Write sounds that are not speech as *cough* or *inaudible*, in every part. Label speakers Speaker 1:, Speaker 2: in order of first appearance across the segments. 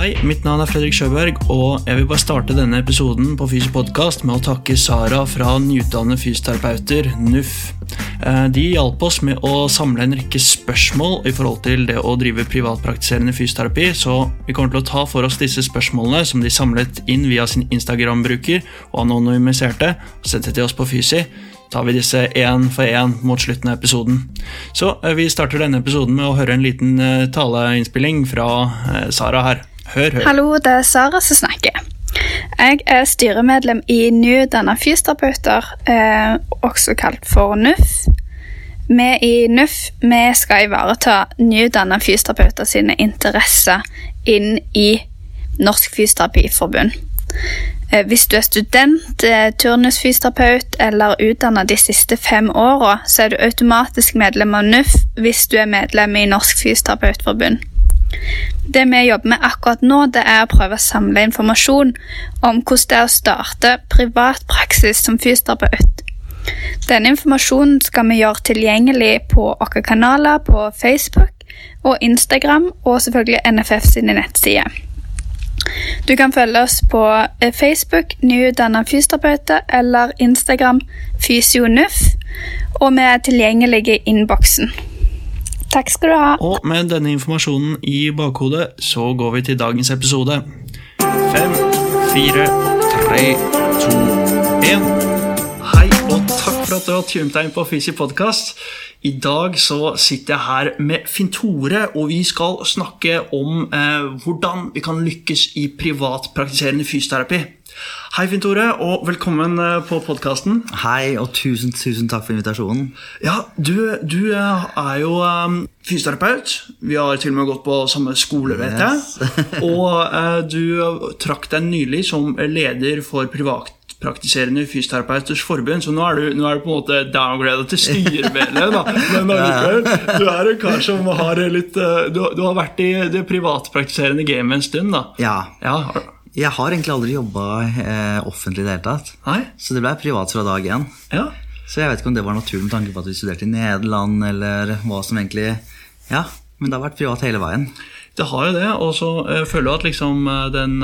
Speaker 1: Hei, mitt navn er Fredrik Sjøberg, og jeg vil bare starte denne episoden på Fysi Podcast med å takke Sara fra Nyutdannede fysioterapeuter, NUF. Eh, De hjalp oss med å samle en rekke spørsmål i forhold til det å drive privatpraktiserende fysioterapi, så vi kommer til å ta for oss disse spørsmålene som de samlet inn via sin Instagram-bruker og anonymiserte, og sendte til oss på Fysi tar vi disse én for én mot slutten av episoden. Så eh, vi starter denne episoden med å høre en liten eh, taleinnspilling fra Sara her. Hør, hør.
Speaker 2: Hallo, det er Sara som snakker. Jeg er styremedlem i Nyutdanna fysioterapeuter, eh, også kalt for NUF. Vi i NUF vi skal ivareta nyutdanna fysioterapeuter sine interesser inn i Norsk Fysioterapiforbund. Eh, Hvis du er student, eh, turnusfysioterapeut eller utdanna de siste fem åra, så er du automatisk medlem av NUF hvis du er medlem i Norsk Fysioterapeutforbund. Det vi jobber med akkurat nå, det er å prøve å samle informasjon om hvordan det er å starte privat praksis som fysioterapeut. Denne informasjonen skal vi gjøre tilgjengelig på våre kanaler på Facebook og Instagram, og selvfølgelig NFF sine nettsider. Du kan følge oss på eh, Facebook, nyutdanna fysioterapeuter, eller Instagram, fysionuff, og vi er tilgjengelige i innboksen. Takk skal du ha.
Speaker 1: Og med denne informasjonen i bakhodet, så går vi til dagens episode. Fem, fire, tre, to, én. For at du har tunet deg inn på Fysi podkast. I dag så sitter jeg her med Finn Tore, og vi skal snakke om eh, hvordan vi kan lykkes i privatpraktiserende fysioterapi. Hei, Finn Tore, og velkommen eh, på podkasten.
Speaker 3: Hei, og tusen, tusen takk for invitasjonen.
Speaker 1: Ja, du, du eh, er jo um, fysioterapeut. Vi har til og med gått på samme skole, vet
Speaker 3: Yes.
Speaker 1: jeg. *laughs* Og uh, du trakk deg nylig som leder for privatpraktiserende fysioterapeuters forbund, så nå er, du, nå er du på en måte downgradet til styremedlem. Men allikevel, du er en kar som har litt eh, du, du har vært i det privatpraktiserende gamet en stund, da.
Speaker 3: Ja,
Speaker 1: Ja,
Speaker 3: jeg har egentlig aldri jobba eh, offentlig i det hele tatt.
Speaker 1: Nei?
Speaker 3: Så det ble privat fra dag én.
Speaker 1: Ja.
Speaker 3: Så jeg vet ikke om det var naturlig med tanke på at vi studerte i Nederland, eller hva som egentlig Ja, men det har vært privat hele veien.
Speaker 1: Det har jo det, og så eh, føler jeg at liksom eh, den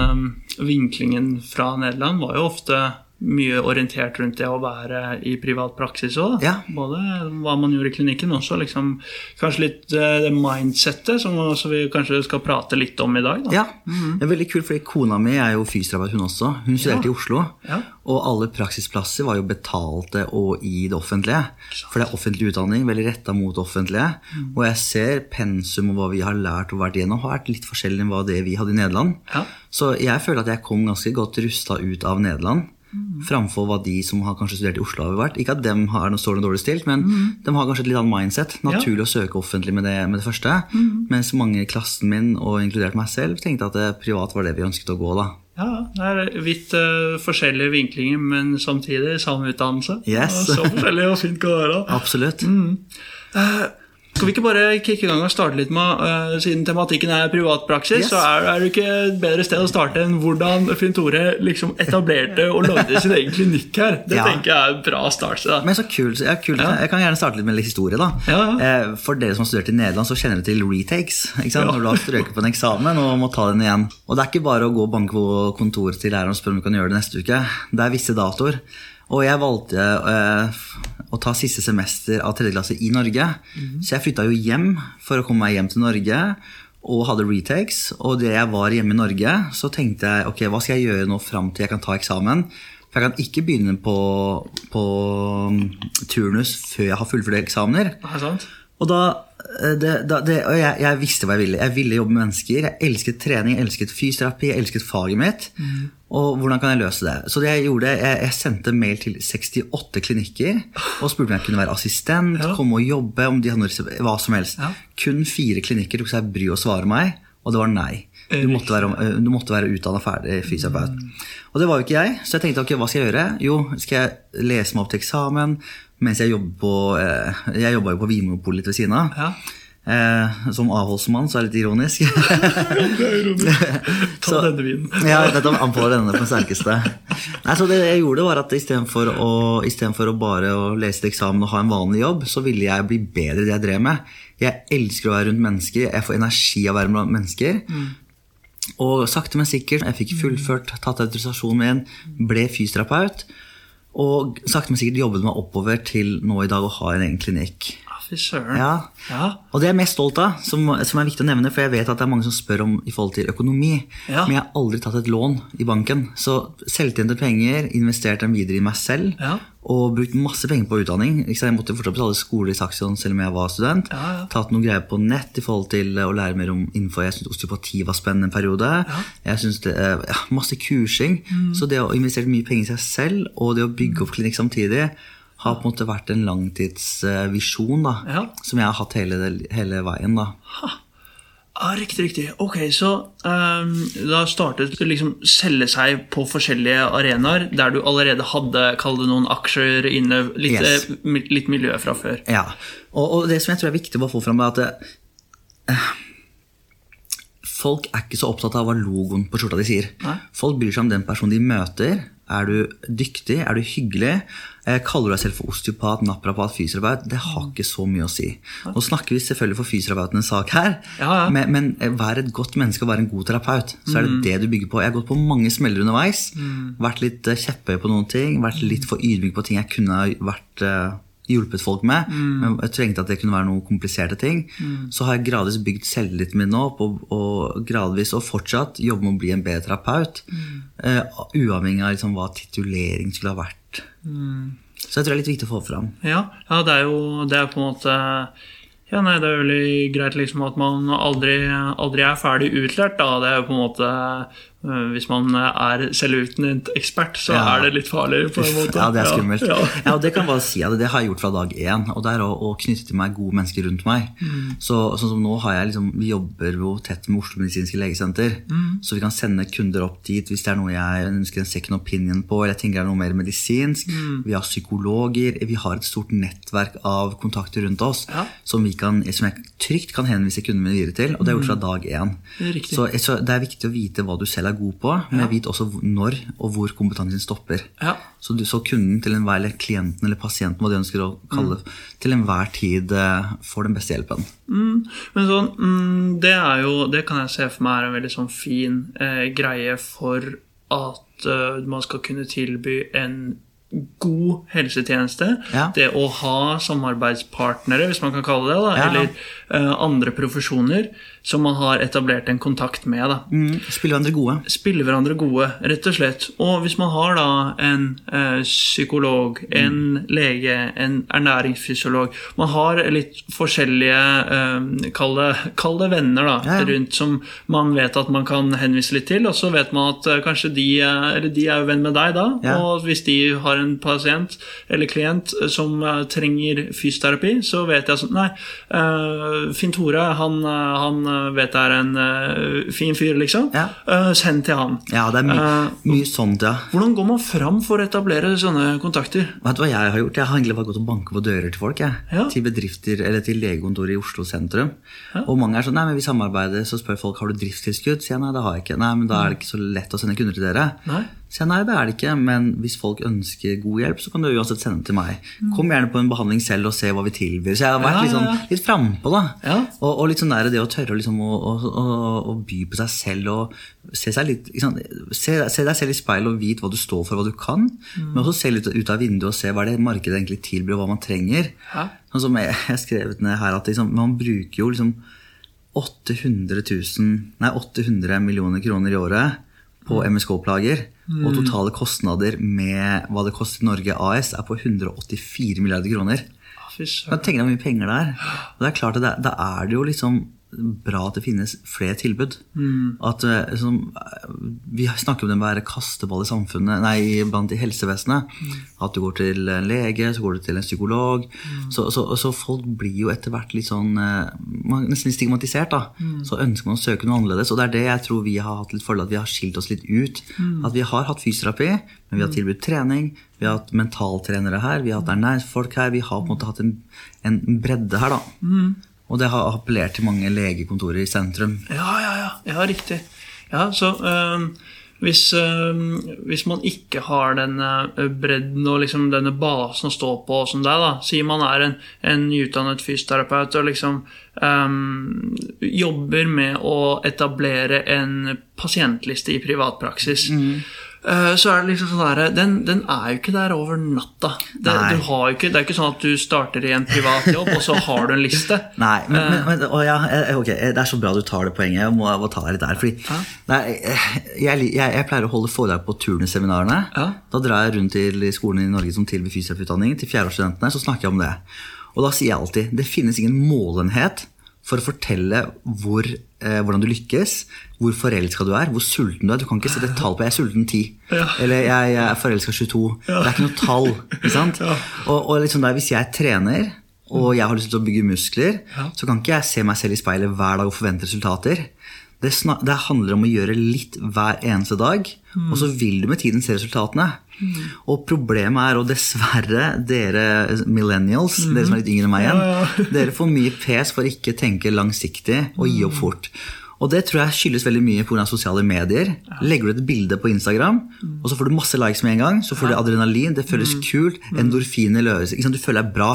Speaker 1: vinklingen fra Nederland var jo ofte mye orientert rundt det å være i privat praksis òg.
Speaker 3: Ja.
Speaker 1: Både hva man gjorde i klinikken, også liksom, kanskje litt eh, det mindsettet, som også vi kanskje skal prate litt om i dag. Da.
Speaker 3: Ja, det er veldig kult, fordi Kona mi er jo fysioterapeut, hun også. Hun studerte i Oslo.
Speaker 1: Ja.
Speaker 3: Og alle praksisplasser var jo betalte og i det offentlige. For det er offentlig utdanning, veldig retta mot det offentlige. Og jeg ser pensum og hva vi har lært og vært igjennom, har vært litt forskjellig enn hva det vi hadde i Nederland.
Speaker 1: Ja.
Speaker 3: Så jeg føler at jeg kom ganske godt rusta ut av Nederland. Framfor hva de som har kanskje studert i Oslo, har vært. Ikke at dem er noe står dårlig stilt, men de har kanskje et litt annet mindset. Naturlig å søke offentlig med det, med det første. Mens mange i klassen min, og inkludert meg selv, tenkte at det privat var det vi ønsket å gå. da.
Speaker 1: Ja, det er vidt uh, forskjellige vinklinger, men samtidig samme utdannelse.
Speaker 3: Yes.
Speaker 1: Ja, Så forskjellig og fint kan det være. *laughs*
Speaker 3: Absolutt.
Speaker 1: Skal vi ikke bare kicke i gang og starte litt med, uh, siden tematikken er privatpraksis,
Speaker 3: Yes.
Speaker 1: så er, er det ikke et bedre sted å starte enn hvordan Finn Tore liksom etablerte og lagde sin egen klinikk her. Det
Speaker 3: Ja.
Speaker 1: tenker jeg er en bra start. Da.
Speaker 3: Men så kult. Ja, kult.
Speaker 1: Ja.
Speaker 3: Jeg kan gjerne starte litt med litt historie. da. Eh, For dere som har studert i Nederland, så kjenner dere til retakes. Når du har strøket på en eksamen og må ta den igjen. Og det er ikke bare å gå og banke på kontoret til læreren og spørre om du kan gjøre det neste uke. Det er visse datoer. Og jeg valgte eh, å ta siste semester av tredje klasse i Norge. Så jeg flytta jo hjem for å komme meg hjem til Norge. Og hadde retakes. Og det jeg var hjemme i Norge, så tenkte jeg ok, hva skal jeg gjøre nå fram til jeg kan ta eksamen? For jeg kan ikke begynne på, på mm, turnus før jeg har fullført eksamener.
Speaker 1: Er det sant?
Speaker 3: Og da, eh, det, da det, og jeg, jeg visste hva jeg ville. Jeg ville jobbe med mennesker. Jeg elsket trening, jeg elsket fysioterapi, jeg elsket faget mitt. Og hvordan kan jeg løse det? Så det jeg gjorde, jeg, jeg sendte mail til 68 klinikker og spurte om jeg kunne være assistent,
Speaker 1: Ja.
Speaker 3: komme og jobbe, om de hadde noe, hva som helst.
Speaker 1: Ja.
Speaker 3: Kun fire klinikker tok seg bry å svare meg, og det var nei. Du måtte være, du måtte være utdanna ferdig fysioterapeut. Og det var jo ikke jeg, så jeg tenkte ok, hva skal jeg gjøre? Jo, skal jeg lese meg opp til eksamen mens jeg jobber på eh, Jeg jobba jo på Vinmonopolet ved siden av.
Speaker 1: Ja.
Speaker 3: Eh, som avholdsmann, så er det litt ironisk. *laughs*
Speaker 1: Ta
Speaker 3: Så-
Speaker 1: denne vinen. *laughs*
Speaker 3: ja, dette anbefaler denne på den sterkeste. Nei, så det jeg gjorde var at Istedenfor å, i for å bare å lese til eksamen og ha en vanlig jobb, så ville jeg bli bedre i det jeg drev med. Jeg elsker å være rundt mennesker. Jeg får energi av å være blant mennesker. Og sakte, men sikkert, jeg fikk fullført, tatt autorisasjonen min, ble fysioterapeut. Og sakte, men sikkert jobbet meg oppover til nå i dag å ha en egen klinikk.
Speaker 1: Fy søren.
Speaker 3: Ja.
Speaker 1: Ja.
Speaker 3: Og det er jeg mest stolt av, som, som er viktig å nevne, for jeg vet at det er mange som spør om i forhold til økonomi.
Speaker 1: Ja.
Speaker 3: Men jeg har aldri tatt et lån i banken. Så selvtjente penger, investert dem videre i meg selv, og brukt masse penger på utdanning. Jeg måtte fortsatt betale skole i Saxion selv om jeg var student. Tatt noen greier på nett i forhold til å lære mer om info. Jeg syntes osteopati var spennende en periode. Jeg synes det, eh, ja, Masse kursing.
Speaker 1: Mm.
Speaker 3: Så det å investere mye penger i seg selv, og det å bygge opp klinikk samtidig, har på en måte vært en langtidsvisjon da,
Speaker 1: Ja.
Speaker 3: som jeg har hatt hele, hele veien. da.
Speaker 1: Ja, Riktig, riktig. Ok, så um, da startet du liksom selge seg på forskjellige arenaer der du allerede hadde kall det noen aksjer inne, litt,
Speaker 3: Yes.
Speaker 1: eh, litt miljø fra før.
Speaker 3: Ja, og, og det som jeg tror er viktig å få fram, er at eh, folk er ikke så opptatt av hva logoen på skjorta de sier.
Speaker 1: Nei.
Speaker 3: Folk bryr seg om den personen de møter. Er du dyktig? Er du hyggelig? Eh, kaller du deg selv for osteopat, naprapat, fysioterapeut? Det har ikke så mye å si. Nå snakker vi selvfølgelig for fysioterapeutenes sak her,
Speaker 1: Ja, ja.
Speaker 3: men, men eh, vær et godt menneske og vær en god terapeut. Så er det det du bygger på. Jeg har gått på mange smeller underveis. Vært litt eh, kjepphøy på noen ting. Vært litt for ydmyk på ting jeg kunne vært eh, hjulpet folk med. Men jeg trengte at det kunne være noen kompliserte ting. Så har jeg gradvis bygd selvtilliten min opp, og, og gradvis og fortsatt jobbe med å bli en bedre terapeut. eh, uavhengig av liksom, hva titulering skulle ha vært. Så jeg tror det er litt viktig å få fram.
Speaker 1: Ja, ja det er jo det er på en måte ja, nei, Det er veldig greit liksom at man aldri, aldri er ferdig utlært. Da. Det er jo på en måte Hvis man er selvutnevnt ekspert, så
Speaker 3: Ja.
Speaker 1: er det litt farlig. på en måte.
Speaker 3: Ja, det er skummelt.
Speaker 1: Ja,
Speaker 3: Ja,
Speaker 1: ja.
Speaker 3: og det kan bare si at det har jeg gjort fra dag én. Og det er å, å knytte til meg gode mennesker rundt meg.
Speaker 1: Mm.
Speaker 3: Så, sånn som nå har jeg liksom, Vi jobber jo tett med Oslo medisinske legesenter.
Speaker 1: Mm.
Speaker 3: Så vi kan sende kunder opp dit hvis det er noe jeg ønsker en second opinion på. eller jeg tenker det er noe mer medisinsk.
Speaker 1: Mm.
Speaker 3: Vi har psykologer. Vi har et stort nettverk av kontakter rundt oss som, vi kan, som jeg trygt kan henvise kundene mine videre til. Og det er gjort fra dag én.
Speaker 1: Mm. Det er.
Speaker 3: Så, så det er viktig å vite hva du selv er god på, men jeg vet også når og hvor kompetansen stopper.
Speaker 1: Ja.
Speaker 3: Så, du, så kunden til enhver, eller klienten eller pasienten, hva de ønsker å kalle det, til enhver tid eh, får den beste hjelpen.
Speaker 1: Mm, men sånn, mm, det er jo Det kan jeg se for meg er en veldig sånn fin eh, greie for at uh, man skal kunne tilby en god helsetjeneste.
Speaker 3: Ja.
Speaker 1: Det å ha samarbeidspartnere, hvis man kan kalle det, da,
Speaker 3: Ja.
Speaker 1: eller uh, andre profesjoner som man har etablert en kontakt med. da.
Speaker 3: Mm, spille hverandre gode.
Speaker 1: Spille hverandre gode, rett og slett. Og hvis man har da en eh, psykolog, en lege, en ernæringsfysiolog Man har litt forskjellige eh, kall, det, kall det venner da,
Speaker 3: Ja, ja.
Speaker 1: rundt som man vet at man kan henvise litt til, og så vet man at eh, kanskje de, eh, eller de er jo venn med deg da,
Speaker 3: Ja.
Speaker 1: og hvis de har en pasient eller klient eh, som eh, trenger fysioterapi, så vet jeg sånn Nei, Finn Tore, han, han vet er en eh, fin fyr, liksom.
Speaker 3: Ja.
Speaker 1: Eh, send til han.
Speaker 3: Ja, det er my
Speaker 1: Eh,
Speaker 3: mye sånt, ja.
Speaker 1: Hvordan går man fram for å etablere sånne kontakter?
Speaker 3: Vet du hva jeg har gjort? Jeg har egentlig bare gått og banket på dører til folk. Jeg.
Speaker 1: Ja.
Speaker 3: Til bedrifter eller til legekontoret i Oslo sentrum. Og mange er sånn Nei, men vi samarbeider. Så spør folk har du driftstilskudd. Sier jeg nei, det har jeg ikke. Nei, men da er det ikke så lett å sende kunder til dere.
Speaker 1: Nei.
Speaker 3: Jeg nei, det er det ikke. Men hvis folk ønsker god hjelp, så kan du uansett sende den til meg. Kom gjerne på en behandling selv og se hva vi tilbyr. Så jeg har vært
Speaker 1: Ja,
Speaker 3: litt, sånn, litt frampå, da.
Speaker 1: Ja.
Speaker 3: Og, og litt sånn der, det å tørre liksom, å, å, å, by på seg selv og se, seg litt, liksom, se, se deg selv i speilet og vite hva du står for, hva du kan.
Speaker 1: Mm.
Speaker 3: Men også se litt ut av vinduet og se hva det markedet egentlig tilbyr, og hva man trenger.
Speaker 1: Ja.
Speaker 3: Sånn som jeg jeg har skrevet ned her at liksom, man bruker jo liksom 800, 000, nei, 800 millioner kroner i året på
Speaker 1: Mm.
Speaker 3: MSK-plager. Og totale kostnader med hva det koster Norge AS, er på 184 milliarder kroner.
Speaker 1: fy søren.
Speaker 3: Tenk deg hvor mye penger det er? Og det er klart at det, Da er det jo liksom bra at det finnes flere tilbud. At eh, sånn, eh, Vi snakker om det med å være kasteball i samfunnet, nei, blant i helsevesenet. At du går til en lege, så går du til en psykolog. Så, så, så folk blir jo etter hvert litt sånn eh, Nesten litt stigmatisert. da. Så ønsker man å søke noe annerledes. Og det er det jeg tror vi har hatt litt fordel at vi har skilt oss litt ut. At vi har hatt fysioterapi, men vi har tilbudt trening. Vi har hatt mentaltrenere her, vi har hatt ernæringsfolk her. Vi har på en måte hatt en, en bredde her, da. Og det har appellert til mange legekontorer i sentrum.
Speaker 1: Ja, ja, ja. ja riktig. Ja, så øh, hvis, øh, hvis man ikke har denne bredden og liksom denne basen å stå på som deg, da Sier man er en, en nyutdannet fysioterapeut og liksom øh, jobber med å etablere en pasientliste i privatpraksis. øh, Så er det liksom sånn der, den, den er jo ikke der over natta. Det, du har jo ikke, det er ikke sånn at du starter i en privat jobb, og så har du en liste. *laughs*
Speaker 3: Nei, men, men, men å ja, eh, ok, Det er så bra du tar det poenget. Jeg må, jeg må ta deg litt der. Fordi nei, eh, jeg, jeg, jeg pleier å holde foredrag på turnusseminarene.
Speaker 1: Ja.
Speaker 3: Da drar jeg rundt til skolene i Norge som tilbyr fysioterapeututdanning. Til fjerdeårsstudentene så snakker jeg om det. Og da sier jeg alltid det finnes ingen målenhet for å fortelle hvor, eh, hvordan du lykkes, hvor forelska du er, hvor sulten du er. Du kan ikke sette et tall på 'jeg er sulten 10',
Speaker 1: Ja.
Speaker 3: eller 'jeg, jeg er forelska 22'. Det er ikke noe tall. ikke sant? *laughs* Og, og liksom der, hvis jeg trener, og jeg har lyst til å bygge muskler, så kan ikke jeg se meg selv i speilet hver dag og forvente resultater. Det, det handler om å gjøre litt hver eneste dag, og så vil du med tiden se resultatene. Og problemet er, og dessverre, dere millennials, dere som er litt yngre enn meg igjen, *laughs* dere får mye pes for ikke tenke langsiktig og gi opp fort. Og det tror jeg skyldes veldig mye pga. sosiale medier. Legger du et bilde på Instagram, og så får du masse likes med en gang, så får du adrenalin, det føles kult, endorfiner løses. Du føler deg bra.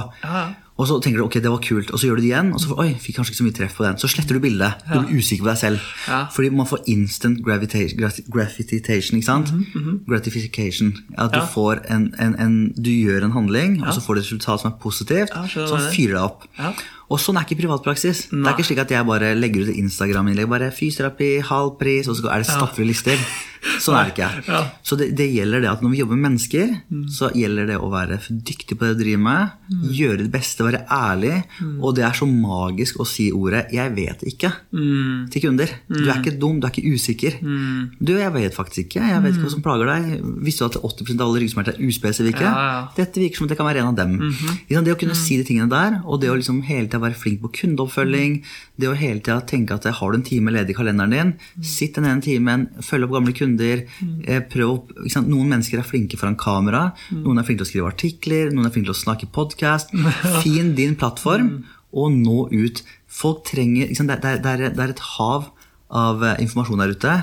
Speaker 1: Ja.
Speaker 3: Og så tenker du ok, det var kult, og så gjør du det igjen, og så får, oi, fikk kanskje ikke så mye treff på den. Så sletter du bildet. Du blir usikker på deg selv.
Speaker 1: Ja.
Speaker 3: Fordi man får instant gratification, ikke sant? Gratification. At du
Speaker 1: Ja.
Speaker 3: får en, en, en Du gjør en handling, og så får du et resultat som er positivt,
Speaker 1: Ja,
Speaker 3: som fyrer deg opp.
Speaker 1: Ja.
Speaker 3: Og sånn er ikke privatpraksis. Det er ikke slik at jeg bare legger ut et Instagram-innlegg, bare fysioterapi, halv pris, og så er det stappfulle lister. Sånn er det ikke.
Speaker 1: Ja. Mm.
Speaker 3: Så det, det gjelder det at når vi jobber med mennesker, så gjelder det å være dyktig på det du driver med, gjøre det beste, være ærlig,
Speaker 1: Mm.
Speaker 3: og det er så magisk å si ordet 'jeg vet ikke'
Speaker 1: Mm.
Speaker 3: til kunder. Du er ikke dum, du er ikke usikker. Du, jeg vet faktisk ikke. Jeg vet ikke hva som plager deg. Visste du at 80% av alle ryggsmerter er uspesifikke?
Speaker 1: Ja, ja.
Speaker 3: Dette virker som at det kan være en av dem. Ikke? Det å kunne si de tingene der, og det å liksom hele tida være flink på kundeoppfølging, det å hele tida tenke at har du en time ledig i kalenderen din, sitt den ene timen, følg opp gamle kunder, eh, prøv ikke sant? Noen mennesker er flinke foran kamera, noen er flinke til å skrive artikler, noen er flinke til å snakke podkast. *laughs* Fin din plattform, og nå ut. Folk trenger? Det, er- det, er- det er et hav av eh, informasjon der ute.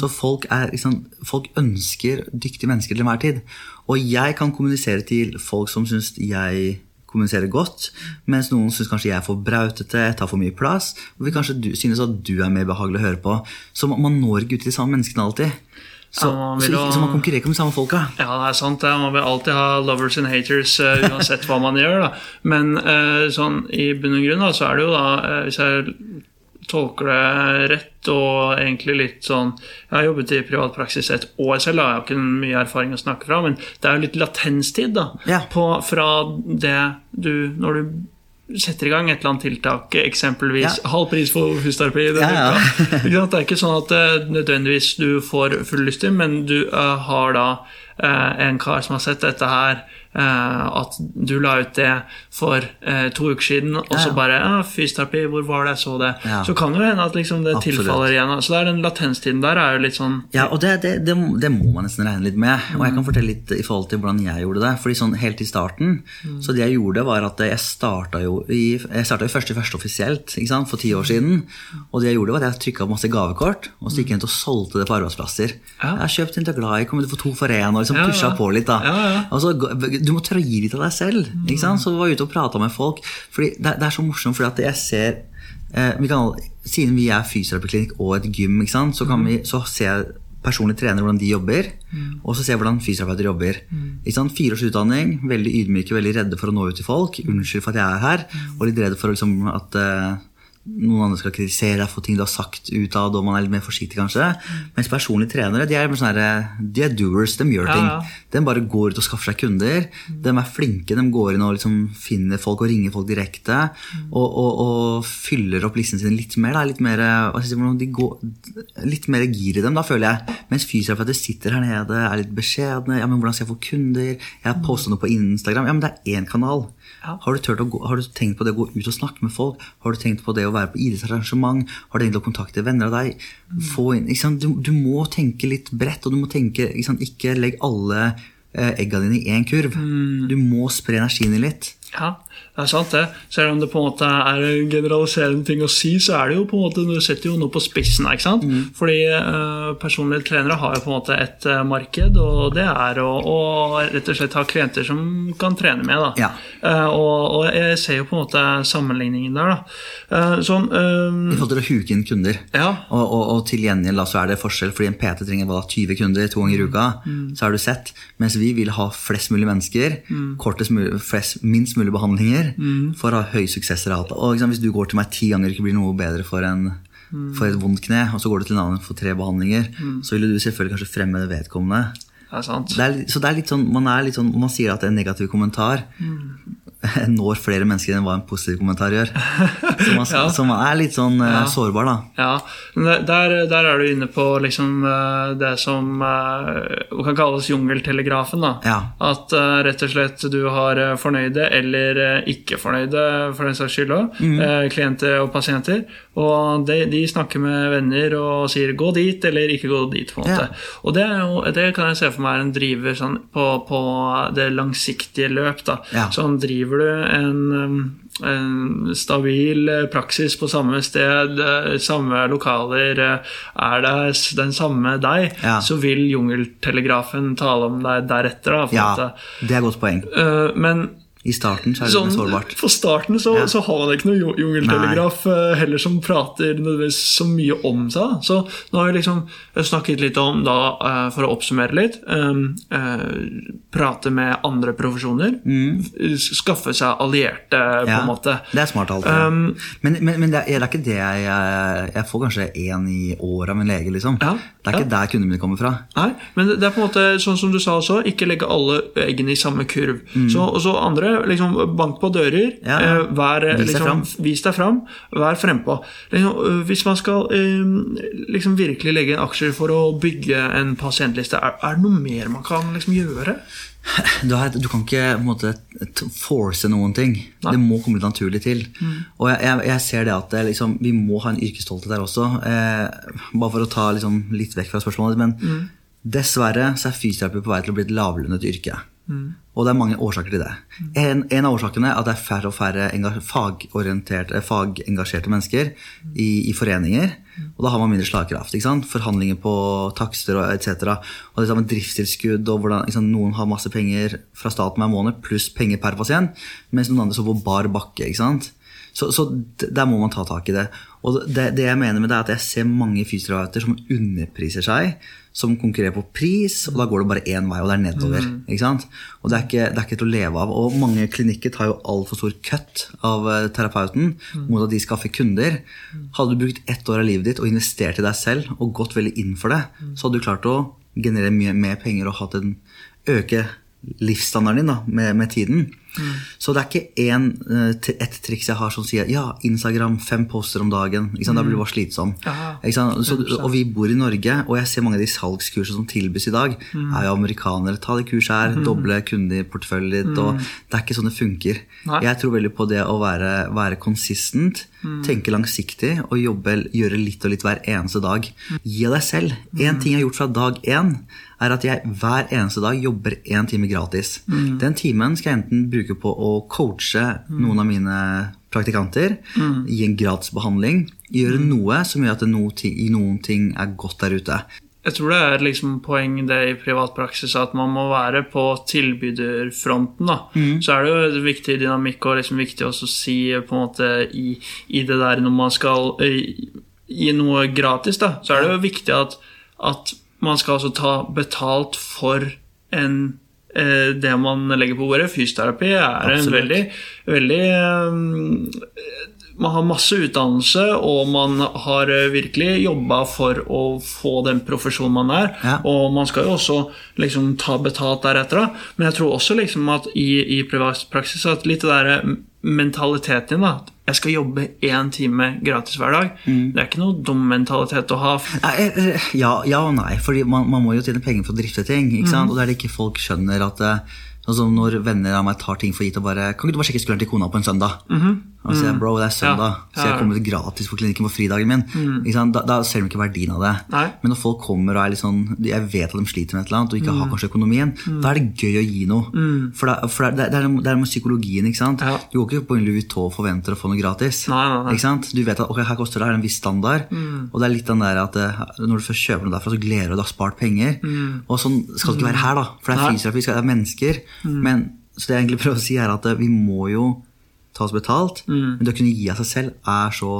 Speaker 3: Så folk, er, sant, folk ønsker dyktige mennesker til enhver tid. Og jeg kan kommunisere til folk som syns jeg kommuniserer godt, mens noen syns kanskje jeg er for brautete, tar for mye plass, og vil kanskje du, synes at du er mer behagelig å høre på. Så man, når ikke ut til de samme menneskene alltid. Så,
Speaker 1: Ja, man
Speaker 3: så, så man konkurrerer ikke med de samme folka.
Speaker 1: Ja, det er sant. Man vil alltid ha lovers and haters uh, uansett hva man gjør. Da. Men uh, sånn, i bunn og grunn da, så er det jo da, uh, hvis jeg tolker det rett og egentlig litt sånn Jeg har jobbet i privatpraksis et år selv, da. jeg har ikke mye erfaring å snakke fra, men det er jo litt latenstid da,
Speaker 3: Ja.
Speaker 1: på, fra det du Når du setter i gang et eller annet tiltak, eksempelvis
Speaker 3: Ja.
Speaker 1: halv pris for husterapi.
Speaker 3: Ja, ja. *laughs*
Speaker 1: Det er ikke sånn at eh, nødvendigvis du får full lyst til, men du eh, har da en kar som har sett dette her, eh, at du la ut det for eh, to uker siden, og så bare ja, 'Fysioterapi, hvor var det jeg så det?'
Speaker 3: Ja.
Speaker 1: Så kan det jo hende at liksom det
Speaker 3: Absolutt.
Speaker 1: tilfaller igjen. Så det er den latenstiden der er jo litt sånn
Speaker 3: Ja, og det, det, det, det må man nesten regne litt med. Og jeg kan fortelle litt i forhold til hvordan jeg gjorde det. Fordi sånn helt i starten, så det jeg gjorde var at jeg starta jo i, jeg startet jo første i første offisielt ikke sant, for ti år siden. Og det jeg gjorde var at jeg trykka opp masse gavekort, og så gikk jeg inn og solgte det på arbeidsplasser.
Speaker 1: Ja.
Speaker 3: Jeg har kjøpt inn til glad i, kommer du for to for én, og liksom pusha på litt. da.
Speaker 1: Ja, ja.
Speaker 3: Og du må gi litt av deg selv. ikke sant? Så vi var ute og prata med folk. fordi det, det er så morsomt, fordi at jeg ser eh, vi kan, Siden vi er fysioterapiklinikk og et gym? Så, kan vi, så ser jeg personlig trenere hvordan de jobber, og så ser jeg hvordan fysioterapeuter jobber. Sant? Fire års utdanning, veldig ydmyke, veldig redde for å nå ut til folk. Unnskyld for at jeg er her, og litt redde for liksom, at eh, noen andre skal kritisere deg for ting du har sagt utad, og man er litt mer forsiktig, kanskje. Mens personlige trenere de er, sånn her, de er doers, de gjør
Speaker 1: Ja,
Speaker 3: ting.
Speaker 1: ja.
Speaker 3: De bare går ut og skaffer seg kunder. De er flinke, de går inn og liksom finner folk og ringer folk direkte. Og, og, og fyller opp listen sin litt mer. Da. Litt mer, de går, litt mer gir i dem, da, føler jeg. Mens fysioterapeuter sitter her nede, er litt beskjedne. Ja, men hvordan skal jeg få kunder? Jeg har postet noe på Instagram. Ja, men det er én kanal.
Speaker 1: Ja.
Speaker 3: Har, du gå, har du tenkt på det å gå ut og snakke med folk? Har du tenkt på det å være på idrettsarrangement? Har du tenkt å kontakte venner av deg? Få inn? Du, du må tenke litt bredt, og du må tenke Ikke, ikke legg alle eh, egga dine i én kurv. Du må spre energien din litt.
Speaker 1: Ja, det er sant det. Selv om det på en måte er en generaliserende ting å si, så er det jo på en måte, du setter jo noe på spissen. ikke sant? Fordi uh, personlige trenere har jo på en måte et uh, marked, og det er å, å rett og slett ha klienter som kan trene med. da.
Speaker 3: Ja.
Speaker 1: Uh, og, og jeg ser jo på en måte sammenligningen der. da. Sånn,
Speaker 3: I forhold til å huke inn kunder.
Speaker 1: ja,
Speaker 3: Og, og, og til gjengjeld så er det forskjell, fordi en PT trenger bare 20 kunder to ganger i uka. Så har du sett. Mens vi vil ha flest mulig mennesker, kortest mulig, flest, minst mulig behandlinger, for å ha høy suksessrate. Og liksom, Hvis du går til meg ti ganger og ikke blir noe bedre for, en, for et vondt kne, og så går du til en annen for tre behandlinger, så vil du selvfølgelig kanskje fremme vedkommende.
Speaker 1: det er sant.
Speaker 3: Det er, så det er litt sånn, man er litt sånn, man sier at en negativ kommentar *laughs* når flere mennesker enn hva en positiv kommentar gjør. Så man, *laughs*
Speaker 1: Ja.
Speaker 3: så man er litt sånn uh,
Speaker 1: Ja.
Speaker 3: sårbar, da.
Speaker 1: Ja, der, der er du inne på liksom eh, det som uh, kan kalles jungeltelegrafen. da. At uh, rett og slett du har eh, fornøyde eller eh, ikke fornøyde, for den saks skyld òg,
Speaker 3: Mm.
Speaker 1: klienter og pasienter. Og de, de snakker med venner og sier 'gå dit' eller 'ikke gå dit'. på en måte.
Speaker 3: Ja.
Speaker 1: Og det, jo, det kan jeg se for meg er en driver sånn, på, på det langsiktige løp. da.
Speaker 3: Ja.
Speaker 1: Sånn driver du en, um, en stabil eh, praksis på samme sted, eh, samme lokaler, eh, er det den samme deg,
Speaker 3: Ja.
Speaker 1: så vil jungeltelegrafen tale om deg deretter. Da, på
Speaker 3: Ja, det er et godt poeng.
Speaker 1: Men
Speaker 3: I starten så er det
Speaker 1: sånn,
Speaker 3: sårbart.
Speaker 1: for starten så,
Speaker 3: Ja.
Speaker 1: så har man ikke noe ju- jungeltelegraf Nei. heller som prater nødvendigvis så mye om seg. Så nå har vi liksom snakket litt om, da, eh, for å oppsummere litt um, uh, Prate med andre profesjoner. Mm. Skaffe seg allierte, på
Speaker 3: Mm.
Speaker 1: En måte.
Speaker 3: Det er smart alt.
Speaker 1: Um,
Speaker 3: men men, men det, er, det er ikke det jeg Jeg, jeg får kanskje én i året av en lege, liksom.
Speaker 1: Ja,
Speaker 3: Det er ikke der kundene mine kommer fra.
Speaker 1: Nei, men det er på en måte sånn som du sa også, ikke legge alle eggene i samme kurv. Så, og så andre, liksom bank på dører.
Speaker 3: Mm. Ja,
Speaker 1: eh, vær, eh,
Speaker 3: vis deg
Speaker 1: liksom, vis deg fram. Vær frempå. Liksom, øh, hvis man skal eh, liksom virkelig legge inn aksjer for å bygge en pasientliste, er, er det noe mer man kan liksom gjøre? *laughs*
Speaker 3: Du, har, du kan ikke på måte, force noen ting.
Speaker 1: Nei.
Speaker 3: Det må komme litt naturlig til. Og jeg, jeg, jeg ser det at det, liksom, vi må ha en yrkesstolthet der også. Eh, bare for å ta liksom, litt vekk fra spørsmålet. Men dessverre så er fysioterapi på vei til å bli et lavlønnet yrke. Og det er mange årsaker til det. En, en av årsakene er at det er færre og færre fagorienterte, fagengasjerte mennesker i, i foreninger. Og da har man mindre slagkraft. Forhandlinger på takster og etc. Og det samme driftstilskudd og hvordan sant? Noen har masse penger fra staten hver måned pluss penger per pasient, mens noen andre står på bar bakke. ikke sant? Så, så der må man ta tak i det. Og det, det jeg mener med det er at jeg ser mange fysioterapeuter som underpriser seg, som konkurrerer på pris, og da går det bare én vei, og det er nedover. ikke sant? Og det er, ikke, det er ikke til å leve av. Og mange klinikker tar jo altfor stor cut av terapeuten terapeuten mot at de skaffer kunder. Hadde du brukt ett år av livet ditt og investert i deg selv og gått veldig inn for det, så hadde du klart å generere mye mer penger og hatt en øke livsstandarden din da, med, med tiden. Så det er ikke en, eh, ett triks jeg har som sier ja, Instagram, fem poster om dagen. Sant? Da blir du bare slitsom. Ikke sant? Så, og vi bor i Norge, og jeg ser mange av de salgskursene som tilbys i dag, er jo amerikanere. Ta det kurset her, doble kundeporteføljen ditt. og Det er ikke sånn det funker.
Speaker 1: Nei.
Speaker 3: Jeg tror veldig på det å være, være consistent, tenke langsiktig og jobbe, gjøre litt og litt hver eneste dag. Gi deg selv. Én ting jeg har gjort fra dag én, er at jeg hver eneste dag jobber én time gratis. Den timen skal jeg enten bruke på å coache noen av mine praktikanter, gi en gratis behandling, gjøre noe som gjør at det noe noen ting er godt der ute.
Speaker 1: Jeg tror det er liksom poeng det i privatpraksis at man må være på tilbyderfronten. da. Så er det jo en viktig dynamikk og liksom viktig å si på en måte i, i det der når man skal gi noe gratis, da, så er det jo viktig at, at man skal altså ta betalt for en eh, det man legger på bordet. Fysioterapi er en veldig, veldig man har masse utdannelse, og man har eh, virkelig jobba for å få den profesjonen man er.
Speaker 3: Ja.
Speaker 1: Og man skal jo også liksom ta betalt deretter. da. Men jeg tror også liksom at i, i privat praksis at litt det der mentaliteten din, da. Jeg skal jobbe én time gratis hver dag. Det er ikke noe dum mentalitet å ha.
Speaker 3: Eh, Ja, ja og nei, for man, man må jo tjene penger for å drifte ting. sant? Og det er det ikke folk skjønner at eh, altså Når venner av meg tar ting for gitt og bare Kan ikke du bare sjekke skulderen til kona på en søndag? Og sier jeg, bro, det er søndag,
Speaker 1: Ja,
Speaker 3: så jeg kommer gratis på klinikken på fridagen min. Ikke sant? Da, da ser de ikke verdien av det.
Speaker 1: Nei.
Speaker 3: Men når folk kommer og er litt sånn Jeg vet at de sliter med et eller annet og ikke
Speaker 1: Mm.
Speaker 3: har kanskje økonomien, da er det gøy å gi noe. For, da, for det, er, det er med psykologien. ikke sant?
Speaker 1: Ja.
Speaker 3: Du går ikke på en Louis Vuitton og forventer å få noe gratis.
Speaker 1: Nei, nei.
Speaker 3: Ikke sant? Du vet at ok, her koster det her en viss standard, og det er litt den der at eh, når du først kjøper noe derfra, så gleder du deg, du har spart penger. Og sånn skal det ikke være her, da. For det er fysioterapi, det er mennesker. Men, så det jeg egentlig prøver å si, er at eh, vi må jo ta oss betalt, men det å kunne gi av seg selv er så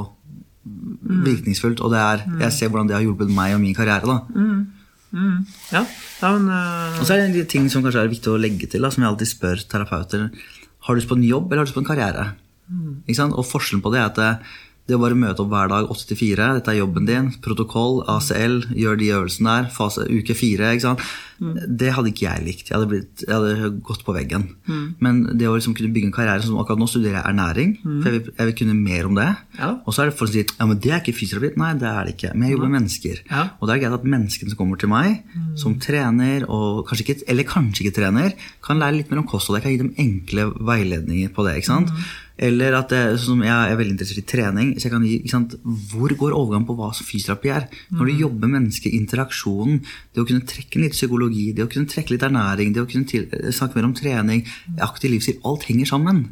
Speaker 3: virkningsfullt, og det er, jeg ser hvordan det har hjulpet meg og min karriere. da.
Speaker 1: Ja, ja men uh...
Speaker 3: Og så er det en ting som kanskje er viktig å legge til, da, som jeg alltid spør terapeuter. Har du lyst på en jobb, eller har du lyst på en karriere? Ikke sant? Og forskjellen på det er at det, å bare møte opp hver dag 8 til 4, dette er jobben din, protokoll, ACL, gjør de øvelsene der, fase uke 4, ikke sant? det hadde ikke jeg likt. Jeg hadde, blitt, jeg hadde gått på veggen. Men det å liksom kunne bygge en karriere som akkurat nå studerer jeg ernæring, for jeg vil, jeg vil kunne mer om det.
Speaker 1: Ja.
Speaker 3: Og så er det folk som sier ja, men det er ikke fysioterapi. Nei, det er det ikke. Men jeg jobber med mennesker.
Speaker 1: Ja.
Speaker 3: Og det er greit at menneskene som kommer til meg, som trener, og kanskje ikke, eller kanskje ikke trener, kan lære litt mer om kosthold. Jeg kan gi dem enkle veiledninger på det. ikke sant? Eller at det, sånn som jeg er veldig interessert i trening. så jeg kan gi, sant? Hvor går overgangen på hva fysioterapi er? Når du jobber med mennesker, interaksjonen, det å kunne trekke litt psykologi, det å kunne trekke litt ernæring, det å kunne til, snakke mer om trening, aktiv livsstil, alt henger sammen.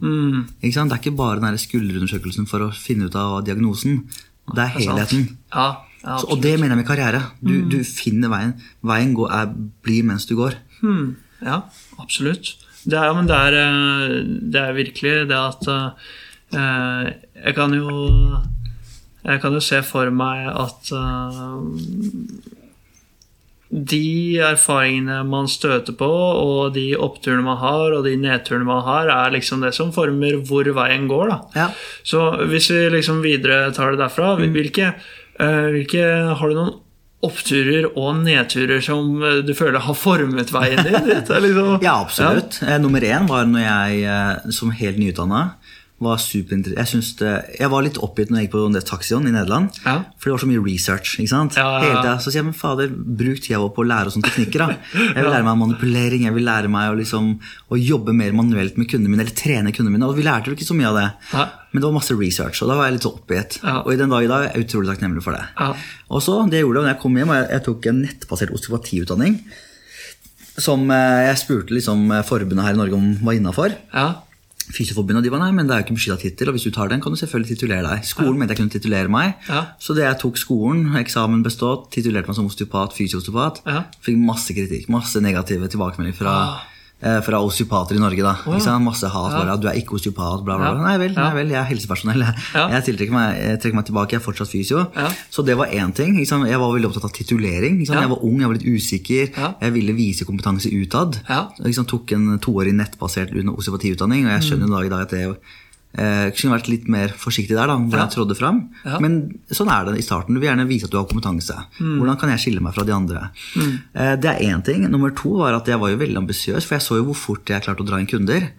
Speaker 3: Sant? Det er ikke bare den der skulderundersøkelsen for å finne ut av diagnosen. Det er helheten.
Speaker 1: Ja, ja
Speaker 3: Så, og det mener jeg med karriere. Du, du finner veien. Veien går, er, blir mens du går.
Speaker 1: Mm. ja, absolutt. Det er, men det er, eh, det er virkelig det at eh, Jeg kan jo Jeg kan jo se for meg at eh, de erfaringene man støter på, og de oppturene man har, og de nedturene man har, er liksom det som former hvor veien går. da.
Speaker 3: Ja.
Speaker 1: Så hvis vi liksom videre tar det derfra, hvilke, eh, hvilke Har du noen oppturer og nedturer som eh, du føler har formet veien din? Liksom,
Speaker 3: Ja, absolutt. Ja. nummer én var når jeg eh, som helt nyutdanna var superinteressant. jeg, synes det, jeg var litt oppgitt når jeg gikk på det taxion i Nederland.
Speaker 1: Ja.
Speaker 3: For det var så mye research. ikke sant?
Speaker 1: Ja, ja.
Speaker 3: Hele tiden, så sier jeg men fader, bruk tida vår på å lære oss sånne teknikker. da. *laughs* Jeg vil lære meg manipulering, jeg vil lære meg å, liksom, å jobbe mer manuelt med kundene mine. Eller trene kundene mine. Og vi lærte jo ikke så mye av det. Men det var masse research, og da var jeg litt oppgitt. Og i den dag i dag er jeg utrolig takknemlig for det.
Speaker 1: Ja.
Speaker 3: Og så, det jeg gjorde når jeg kom hjem, jeg, jeg tok en nettbasert osteopatiutdanning. Som eh, jeg spurte liksom eh, forbundet her i Norge om var innafor.
Speaker 1: Ja.
Speaker 3: Fysioforbundet de var nei, men det er jo ikke beskytta tittel, og hvis du tar den, kan du selvfølgelig titulere deg. Skolen mente jeg kunne titulere meg,
Speaker 1: Ja.
Speaker 3: så det jeg tok skolen, eksamen bestått, titulerte meg som osteopat, fysioosteopat,
Speaker 1: Ja.
Speaker 3: fikk masse kritikk, masse negative tilbakemeldinger fra, eh, fra osteopater i Norge. da. Ikke sant? Masse hat, at du er ikke osteopat, bla, bla, bla. Nei vel,
Speaker 1: Ja.
Speaker 3: nei vel, jeg er helsepersonell. Jeg,
Speaker 1: Ja.
Speaker 3: tiltrekker meg, jeg trekker meg tilbake, jeg er fortsatt fysio.
Speaker 1: Ja.
Speaker 3: Så det var én ting. Jeg var veldig opptatt av titulering.
Speaker 1: Ja.
Speaker 3: Jeg var ung, jeg var litt usikker,
Speaker 1: Ja.
Speaker 3: jeg ville vise kompetanse utad.
Speaker 1: Ja.
Speaker 3: Tok en toårig nettbasert osteopatiutdanning, og jeg skjønner i dag at det eh, kunne vært litt mer forsiktig der, da, hvor
Speaker 1: Ja.
Speaker 3: jeg trådde fram.
Speaker 1: Ja.
Speaker 3: Men sånn er det i starten. Du vil gjerne vise at du har kompetanse. Hvordan kan jeg skille meg fra de andre? Mm. det er én ting. Nummer to var at jeg var jo veldig ambisiøs, for jeg så jo hvor fort jeg klarte å dra inn kunder.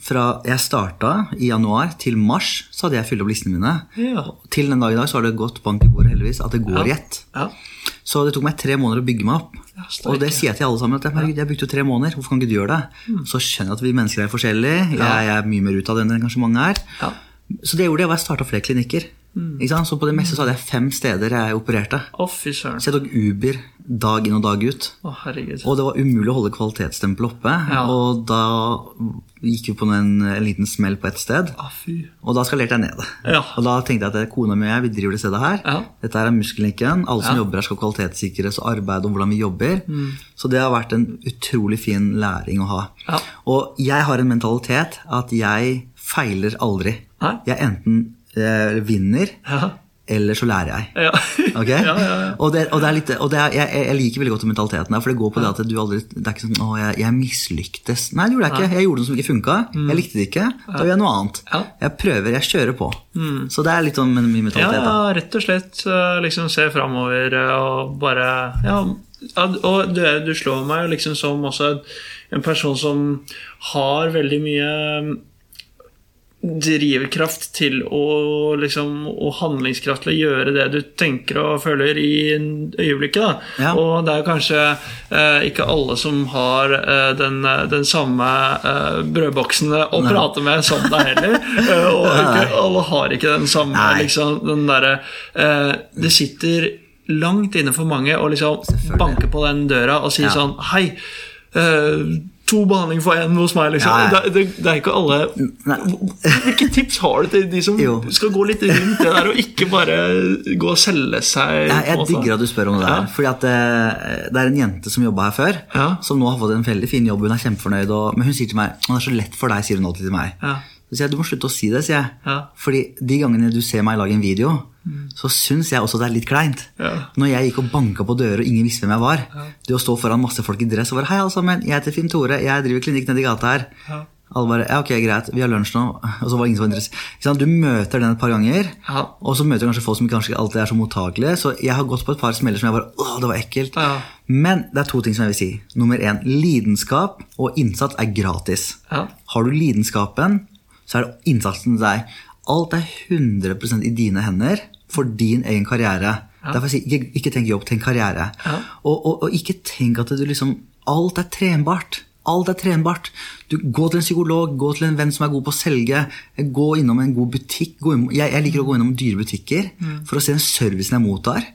Speaker 3: Fra jeg starta i januar til mars, så hadde jeg fylt opp listene mine.
Speaker 1: Ja.
Speaker 3: Til den dag i dag så har det gått bank i bordet, heldigvis, at det går i
Speaker 1: Ja.
Speaker 3: ett. Så det tok meg tre måneder å bygge meg opp.
Speaker 1: Ja,
Speaker 3: og det sier jeg til alle sammen. at jeg, Jeg brukte jo tre måneder, hvorfor kan ikke du gjøre det? Så skjønner jeg at vi mennesker er forskjellige. Jeg, jeg er mye mer utadvendt enn kanskje mange er.
Speaker 1: Ja.
Speaker 3: Så det gjorde jeg var jeg starta flere klinikker. Sant? Så på det meste så hadde jeg fem steder jeg opererte.
Speaker 1: Oh.
Speaker 3: Så jeg tok Uber dag inn og dag ut.
Speaker 1: Oh.
Speaker 3: Og det var umulig å holde kvalitetsstempelet oppe.
Speaker 1: Ja.
Speaker 3: Og da gikk vi på en, en liten smell på ett sted.
Speaker 1: Fy.
Speaker 3: Og da skalerte jeg ned.
Speaker 1: Ja.
Speaker 3: Og da tenkte jeg at kona mi og jeg vi driver det stedet her.
Speaker 1: Ja.
Speaker 3: Dette er muskelklinikken. Alle som jobber her skal kvalitetssikres og arbeide om hvordan vi jobber.
Speaker 1: Mm.
Speaker 3: Så det har vært en utrolig fin læring å ha.
Speaker 1: Ja.
Speaker 3: Og jeg har en mentalitet at jeg feiler aldri.
Speaker 1: Hæ?
Speaker 3: Jeg enten eh, vinner
Speaker 1: Ja.
Speaker 3: eller så lærer jeg.
Speaker 1: Ja. *laughs*
Speaker 3: Okay?
Speaker 1: ja, ja, ja.
Speaker 3: Og, det, og, det er litt, og det er, jeg, jeg liker veldig godt mentaliteten der, for det går på det at du aldri Det er ikke sånn 'Å, jeg, jeg mislyktes'. Nei, det gjorde jeg ikke. Jeg gjorde noe som ikke funka. Jeg likte det ikke. Da gjør jeg noe annet.
Speaker 1: Mm. Mm.
Speaker 3: Jeg prøver, jeg kjører på. Så det er litt sånn min mentalitet.
Speaker 1: ja,
Speaker 3: da.
Speaker 1: rett og slett eh, liksom se framover eh, og bare Ja, ja, og du, er- du slår meg liksom som en person som har veldig mye mm, drivkraft til å liksom Og handlingskraft til å gjøre det du tenker og føler i øyeblikket.
Speaker 3: Ja.
Speaker 1: Og det er kanskje eh, ikke alle som har eh, den, den samme eh, brødboksen å prate med som deg heller. *laughs* Eh, og ikke, alle har ikke den samme
Speaker 3: Nei.
Speaker 1: liksom, den derre eh, Det sitter langt inne for mange å liksom banke på den døra og si
Speaker 3: Ja.
Speaker 1: sånn Hei, eh, to behandling for én hos meg, liksom.
Speaker 3: Ja, ja.
Speaker 1: Det, det, det er ikke alle Hvilke tips har du til de som
Speaker 3: Jo.
Speaker 1: skal gå litt rundt det der, og ikke bare gå og selge seg?
Speaker 3: Jeg, jeg digger at du spør om det der.
Speaker 1: Ja.
Speaker 3: Fordi at det, Det er en jente som jobba her før, som nå har fått en veldig fin jobb. Hun er kjempefornøyd, og, men hun sier til meg det er så lett for deg, sier hun alltid til meg.
Speaker 1: Ja.
Speaker 3: Så sier jeg du må slutte å si det, sier jeg.
Speaker 1: Ja.
Speaker 3: Fordi de gangene du ser meg lage en video, så syns jeg også det er litt kleint.
Speaker 1: Ja.
Speaker 3: Når jeg gikk og banka på dører og ingen visste hvem jeg var. Det å stå foran masse folk i dress og bare Hei, alle sammen, jeg heter Finn Tore, jeg driver klinikk nedi gata her.
Speaker 1: Ja.
Speaker 3: Alle bare Ja, ok, greit, vi har lunsj nå. *laughs* Og så var ingen som var interessert. Du møter den et par ganger,
Speaker 1: Ja.
Speaker 3: og så møter du kanskje folk som kanskje alltid er så mottakelige. Så jeg har gått på et par smeller som jeg bare Åh, det var ekkelt.
Speaker 1: Ja.
Speaker 3: Men det er to ting som jeg vil si. Nummer én, lidenskap og innsats er gratis.
Speaker 1: Ja.
Speaker 3: Har du lidenskapen, så er det innsatsen deg. Alt er 100 i dine hender for din egen karriere. Derfor sier jeg ikke, ikke tenk jobb, tenk karriere.
Speaker 1: Ja.
Speaker 3: Og, og, og ikke tenk at du liksom Alt er trenbart. Alt er trenbart. Du, gå til en psykolog, gå til en venn som er god på å selge. Gå innom en god butikk. Gå innom, jeg, jeg liker å gå innom dyre butikker
Speaker 1: Mm.
Speaker 3: for å se den servicen jeg mottar.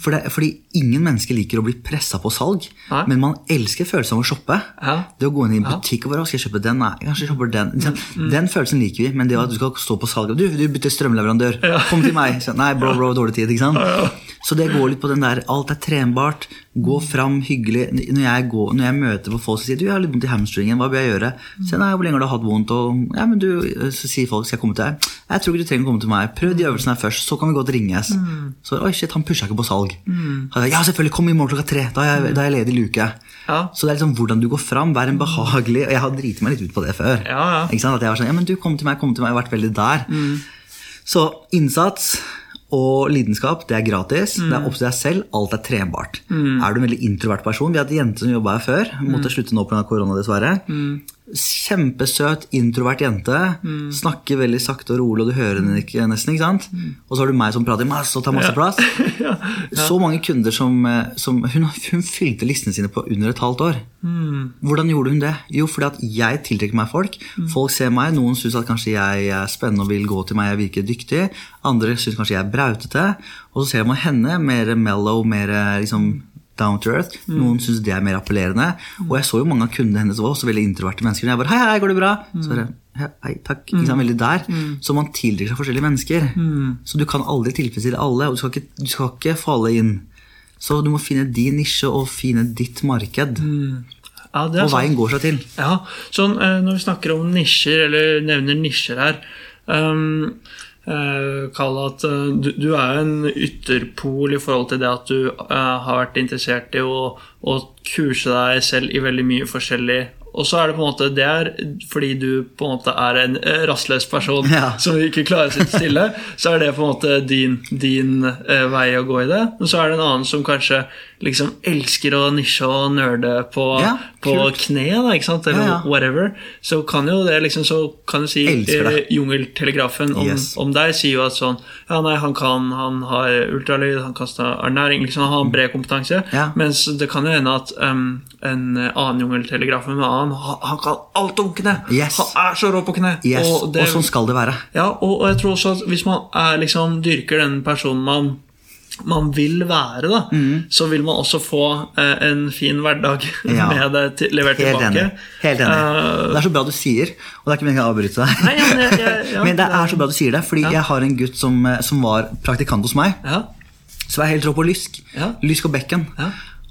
Speaker 3: For det, fordi ingen mennesker liker å bli pressa på salg,
Speaker 1: Hæ?
Speaker 3: men man elsker følelsen av å shoppe.
Speaker 1: Hæ?
Speaker 3: Det å gå inn i en butikk og bare skal jeg kjøpe den? Nei, kanskje jeg kjøper den. Ikke mm. Den følelsen liker vi, men det at du skal stå på salg Du, du bytter strømleverandør. Kom til meg. Nei, bro, bro, dårlig tid. ikke sant? Så det går litt på den der alt er trenbart. Gå fram hyggelig. Når jeg, går, når jeg møter på folk som sier du, jeg har litt vondt i hamstringen, hva bør jeg gjøre? Så nei, hvor lenge har du hatt vondt? Og, ja, men du, så sier folk skal jeg komme til deg. Jeg tror ikke du trenger å komme til meg. Prøv de øvelsene her først, så kan vi godt ringes. Så oi shit, han pusha ikke på salg. Så ja, selvfølgelig, kom i morgen klokka tre. Da er jeg, da er jeg ledig luke.
Speaker 1: Ja.
Speaker 3: Så det er liksom hvordan du går fram. Vær en behagelig Og jeg har driti meg litt ut på det før.
Speaker 1: Ja, ja.
Speaker 3: At jeg var sånn, ja, men du, kom til meg, kom til meg. Jeg har vært veldig der. Så innsats og lidenskap, det er gratis. Det er opp til deg selv. Alt er trenbart. Er du en veldig introvert person Vi hadde jenter jente som jobba her før. Måtte slutte nå pga. korona, dessverre. Kjempesøt, introvert jente. Snakker veldig sakte og rolig, og du hører henne ikke nesten. ikke sant? Og så har du meg som prater masse og tar masse plass. *laughs* Så mange kunder som, eh, som hun, hun fylte listene sine på under et halvt år. Hvordan gjorde hun det? Jo, fordi at jeg tiltrekker meg folk. Folk ser meg. Noen syns at kanskje jeg er spennende og vil gå til meg, jeg virker dyktig. Andre syns kanskje jeg er brautete. Og så ser man henne, mer mellow, mer liksom down to earth. Noen syns det er mer appellerende. Og jeg så jo mange av kundene hennes var også veldig introverte mennesker. Og jeg bare, hei, hei, går det bra? Så bare, hei, hei, takk. Ikke sant, veldig der. Så man tiltrekker seg forskjellige mennesker. Så du kan aldri tilfredsstille alle, og du skal ikke, du skal ikke falle inn. Så du må finne din nisje og finne ditt marked.
Speaker 1: Ja,
Speaker 3: Og veien går seg til.
Speaker 1: Ja, sånn eh, Når vi snakker om nisjer, eller nevner nisjer her um, Kall at eh, du, du er en ytterpol i forhold til det at du eh, har vært interessert i å, å kurse deg selv i veldig mye forskjellig. Og så er det på en måte Det er fordi du på en måte er en eh, rastløs person
Speaker 3: Ja.
Speaker 1: som ikke klarer å sitte stille. Så er det på en måte din, din uh, vei å gå i det. Men så er det en annen som kanskje liksom elsker å nisje og nerde på,
Speaker 3: Ja,
Speaker 1: på kne, da, ikke sant? eller
Speaker 3: Ja,
Speaker 1: whatever, så kan jo det liksom så kan du si eh, Jungeltelegrafen om,
Speaker 3: Yes.
Speaker 1: om deg sier jo at sånn Ja, nei, han kan Han har ultralyd, han kan ta ernæring, liksom han har bred kompetanse. Mens det kan jo hende at um, en annen Jungeltelegrafen med annen, han, han kan alt om kne!
Speaker 3: Yes.
Speaker 1: Han er så rå på kne!
Speaker 3: Yes,
Speaker 1: Og
Speaker 3: og, sånn skal det være.
Speaker 1: ja, og, og jeg tror også at hvis man er, liksom, dyrker den personen man, man vil være, da, så vil man også få eh, en fin hverdag
Speaker 3: Mm. *laughs* Ja.
Speaker 1: med det til, levert
Speaker 3: Helt
Speaker 1: tilbake.
Speaker 3: enig. Helt enig.
Speaker 1: Uh,
Speaker 3: Det er så bra du sier, og det er ikke meningen å avbryte deg.
Speaker 1: Nei, ja, men jeg- *laughs* ja,
Speaker 3: men det
Speaker 1: det-
Speaker 3: er så bra du sier det, fordi jeg har en gutt som, eh, som var praktikant hos meg.
Speaker 1: ja,
Speaker 3: Så var jeg helt rå på lysk. Lysk og bekken.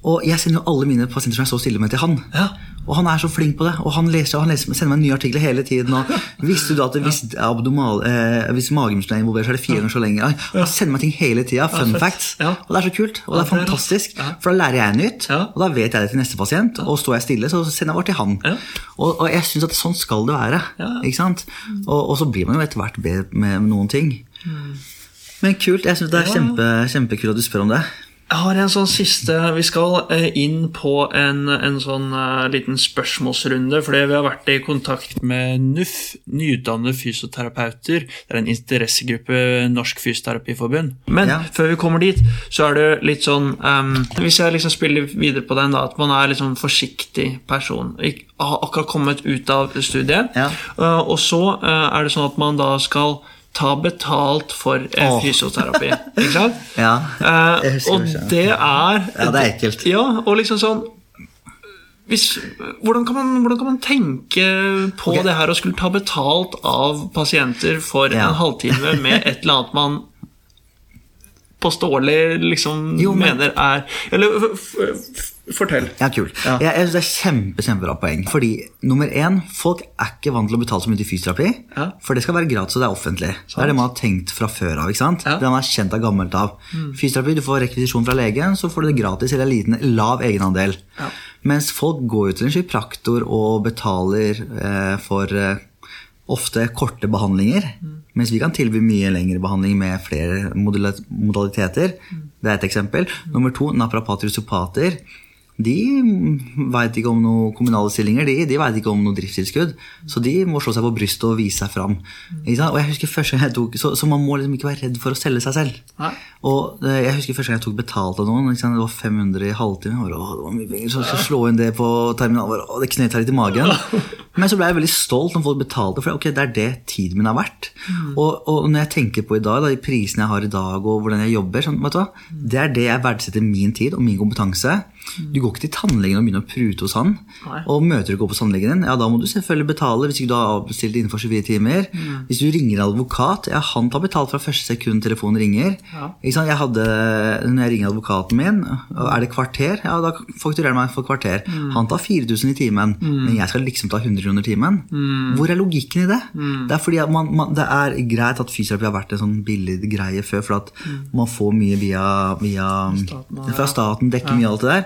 Speaker 1: Ja.
Speaker 3: Og jeg sender jo alle mine pasienter som jeg så stille med, til han.
Speaker 1: Ja.
Speaker 3: Og han er så flink på det, og han, leser, han leser, sender meg nye artikler hele tiden. Og *laughs* visste du at hvis, abdomal, eh, hvis magemusklene er involvert, så er det fire ganger så lenge? Han sender meg ting hele tida. Fun
Speaker 1: ja,
Speaker 3: facts.
Speaker 1: Ja.
Speaker 3: Og det er så kult, og det er
Speaker 1: Ja,
Speaker 3: fantastisk.
Speaker 1: Ja.
Speaker 3: For da lærer jeg nytt,
Speaker 1: Ja.
Speaker 3: og da vet jeg det til neste pasient. Og står jeg stille, så sender jeg bare til han.
Speaker 1: Ja.
Speaker 3: Og, og jeg syns at sånn skal det være.
Speaker 1: Ja.
Speaker 3: Ikke sant? Og, og så blir man jo etter hvert bedre med noen ting. Men kult. Jeg syns det er
Speaker 1: Ja.
Speaker 3: kjempe, kjempekult at du spør om det.
Speaker 1: Jeg har en sånn siste Vi skal eh, inn på en, en sånn uh, liten spørsmålsrunde, fordi vi har vært i kontakt med NUF, nyutdannede fysioterapeuter. Det er en interessegruppe Norsk Fysioterapiforbund. Men
Speaker 3: Ja.
Speaker 1: før vi kommer dit, så er det litt sånn um, Hvis jeg liksom spiller videre på den, da, at man er litt sånn forsiktig person. Har akkurat kommet ut av studiet,
Speaker 3: Ja.
Speaker 1: Uh, og så uh, er det sånn at man da skal ta betalt for eh, fysioterapi. Ikke sant? *laughs*
Speaker 3: Ja,
Speaker 1: Eh,
Speaker 3: jeg husker
Speaker 1: og
Speaker 3: det.
Speaker 1: er
Speaker 3: Ja, det er ekkelt.
Speaker 1: Ja, og liksom sånn hvis, hvordan, kan man, hvordan kan man tenke på
Speaker 3: okay.
Speaker 1: det her å skulle ta betalt av pasienter for
Speaker 3: Ja.
Speaker 1: en halvtime *laughs* med et eller annet man påståelig liksom
Speaker 3: Jo, men-
Speaker 1: mener er Eller fortell.
Speaker 3: Ja, kul.
Speaker 1: Ja.
Speaker 3: Jeg, jeg synes det er kjempe, kjempebra poeng. Fordi nummer én, folk er ikke vant til å betale så mye til fysioterapi.
Speaker 1: Ja.
Speaker 3: For det skal være gratis, og det er offentlig. Det er det man har tenkt fra før av. ikke sant?
Speaker 1: Ja. Mm.
Speaker 3: Det man er kjent av gammelt av. Fysioterapi, du får rekvisisjon fra legen, så får du det gratis eller liten, lav egenandel.
Speaker 1: Ja.
Speaker 3: Mens folk går jo til en kiropraktor og betaler eh, for eh, ofte korte behandlinger.
Speaker 1: Mm.
Speaker 3: Mens vi kan tilby mye lengre behandling med flere modaliteter.
Speaker 1: Mm.
Speaker 3: Det er et eksempel. Nummer to, naprapater og sopater. De veit ikke om noen kommunale stillinger, de, de veit ikke om noe driftstilskudd. Så de må slå seg på brystet og vise seg fram. Og jeg husker første gang jeg tok, så, så man må liksom ikke være redd for å selge seg selv.
Speaker 1: Nei.
Speaker 3: Og eh, jeg husker første gang jeg tok betalt av noen. Det var 500 i halvtime. Bare, Åh, det var mye penger, så jeg slå inn det på terminalen. og det knet seg litt i magen. *laughs* Men så ble jeg veldig stolt når folk betalte, for okay, det er det tiden min er verdt. Og, og når jeg tenker på i dag, da, de prisene jeg har i dag, og hvordan jeg jobber, sånn, vet du hva? det er det jeg verdsetter min tid og min kompetanse. Du går ikke til tannlegen og begynner å prute hos han.
Speaker 1: Nei.
Speaker 3: Og møter du ikke opp hos tannlegen din, ja, da må du selvfølgelig betale hvis ikke du har avbestilt innenfor 24 timer. Hvis du ringer advokat, ja, han tar betalt fra første sekund telefonen ringer.
Speaker 1: Ja.
Speaker 3: Jeg hadde, når jeg ringer advokaten min, er det kvarter? Ja, da fakturerer han meg for kvarter. Han tar 4000 i timen, men jeg skal liksom ta 100 kroner timen. Hvor er logikken i det? Det er fordi at man, man, det er greit at fysioterapi har vært en sånn billig greie før, for at man får mye via, via
Speaker 1: Staten,
Speaker 3: fra staten, dekker mye av alt det der.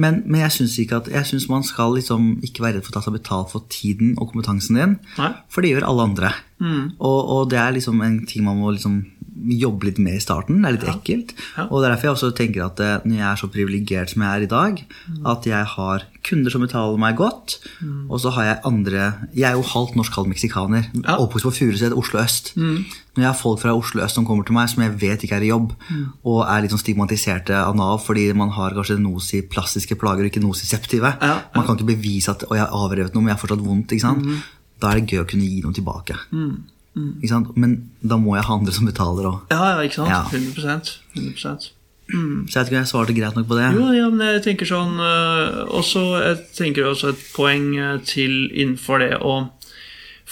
Speaker 3: Men, men jeg syns man skal liksom ikke være redd for å ta seg betalt for tiden og kompetansen din,
Speaker 1: Nei.
Speaker 3: for det gjør alle andre. Og, og det er liksom en ting man må liksom jobbe litt med i starten. Det er litt ekkelt.
Speaker 1: Ja.
Speaker 3: Og det er derfor jeg også tenker at eh, når jeg er så privilegert som jeg er i dag, at jeg har kunder som betaler meg godt, og så har jeg andre Jeg er jo halvt norsk, halvt meksikaner.
Speaker 1: Ja.
Speaker 3: Oppvokst på Furuset, Oslo øst. Når jeg har folk fra Oslo øst som kommer til meg, som jeg vet ikke er i jobb, og er litt sånn stigmatiserte av Nav fordi man har kanskje nosi-plastiske plager og ikke nosi-septive.
Speaker 1: Ja, ja.
Speaker 3: Man kan ikke bevise at «Å, jeg har avrevet noe, men jeg har fortsatt vondt. ikke sant? Da er det gøy å kunne gi noe tilbake. Ikke sant? Men da må jeg ha andre som betaler òg.
Speaker 1: Ja, ja, ikke sant?
Speaker 3: Ja.
Speaker 1: 100%, 100%.
Speaker 3: Så jeg om jeg svarte greit nok på det.
Speaker 1: Jo, ja, men jeg tenker sånn øh, også, Jeg tenker også et poeng øh, til innenfor det å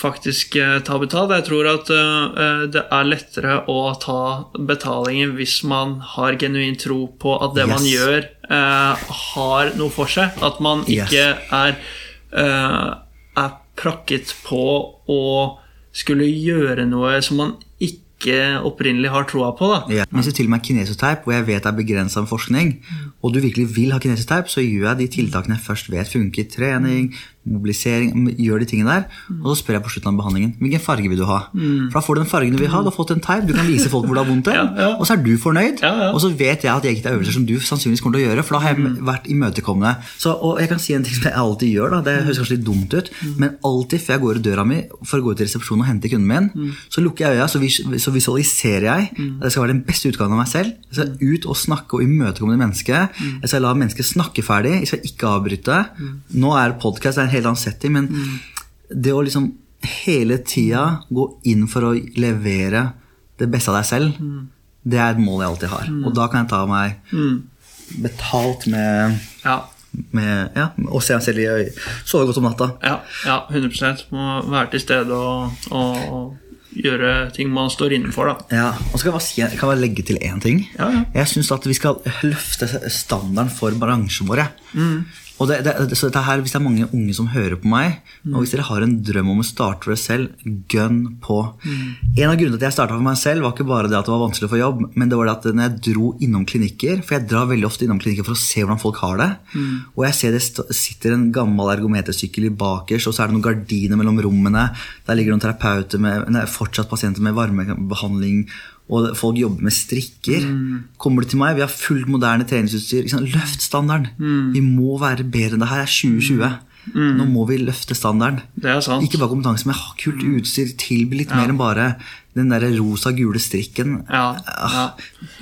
Speaker 1: faktisk øh, ta betalt. Jeg tror at øh, det er lettere å ta betalingen hvis man har genuin tro på at det man gjør, har noe for seg. At man
Speaker 3: Yes.
Speaker 1: ikke er, øh, er prakket på å skulle gjøre noe som man ikke opprinnelig har troa på. da.
Speaker 3: Ja. Hvis det til og med er kinesoteip, hvor jeg vet det er begrensa forskning, og du virkelig vil ha kinesoteip, så gjør jeg de tiltakene jeg først vet funker. Trening, mobilisering, gjør de tingene der. Og så spør jeg på slutten av behandlingen hvilken farge vil du ha. For da får du den fargen du vil ha, du har fått en teip, du kan vise folk hvor du har vondt. *laughs*
Speaker 1: Ja, ja.
Speaker 3: Og så er du fornøyd.
Speaker 1: Ja.
Speaker 3: Og så vet jeg at jeg ikke tar øvelser som du sannsynligvis kommer til å gjøre, for da har jeg vært imøtekommende. Så, og jeg kan si en ting som jeg alltid gjør, da. det høres kanskje litt dumt ut, men alltid før jeg går i døra mi for å gå ut til resepsjonen og hente kunden min, så lukker jeg øya, så, vis så visualiserer jeg at det skal være den beste utgaven av meg selv. Jeg skal ut og snakke og imøtekomme mennesket. Jeg skal la mennesket snakke ferdig, jeg skal ikke avbryte. Nå er podkast, er en helt annen setting, men det å liksom hele tida gå inn for å levere det beste av deg selv, det er et mål jeg alltid har. Og da kan jeg ta meg betalt med,
Speaker 1: Ja,
Speaker 3: med ja, å se meg selv i øyet. Sove godt om natta.
Speaker 1: ja, ja 100 Må være til stede og, og, og gjøre ting man står innenfor. da.
Speaker 3: Ja, og så kan jeg si, kan jeg bare legge til én ting.
Speaker 1: Ja, ja.
Speaker 3: Jeg syns at vi skal løfte standarden for bransjen vår.
Speaker 1: Mm.
Speaker 3: Og det, det, så dette her, Hvis det er mange unge som hører på meg,
Speaker 1: Mm.
Speaker 3: og hvis dere har en drøm om å starte for dere selv, gønn på.
Speaker 1: Mm.
Speaker 3: En av grunnene til at jeg starta for meg selv, var ikke bare det at det var vanskelig å få jobb, men det var det at når jeg dro innom klinikker For jeg drar veldig ofte innom klinikker for å se hvordan folk har det.
Speaker 1: Mm.
Speaker 3: Og jeg ser det sitter en gammel ergometersykkel i bakerst, og så er det noen gardiner mellom rommene. Der ligger noen terapeuter med nei, fortsatt pasienter med varmebehandling. Og folk jobber med strikker. Kommer du til meg, vi har fullt moderne treningsutstyr. liksom? Løft standarden. Vi må være bedre enn det her. Er 2020. Nå må vi løfte standarden.
Speaker 1: Det er sant.
Speaker 3: Ikke bare kompetanse, men kult utstyr. Tilby litt mer enn bare den der rosa-gule strikken.
Speaker 1: Ja,
Speaker 3: Ah,
Speaker 1: ja.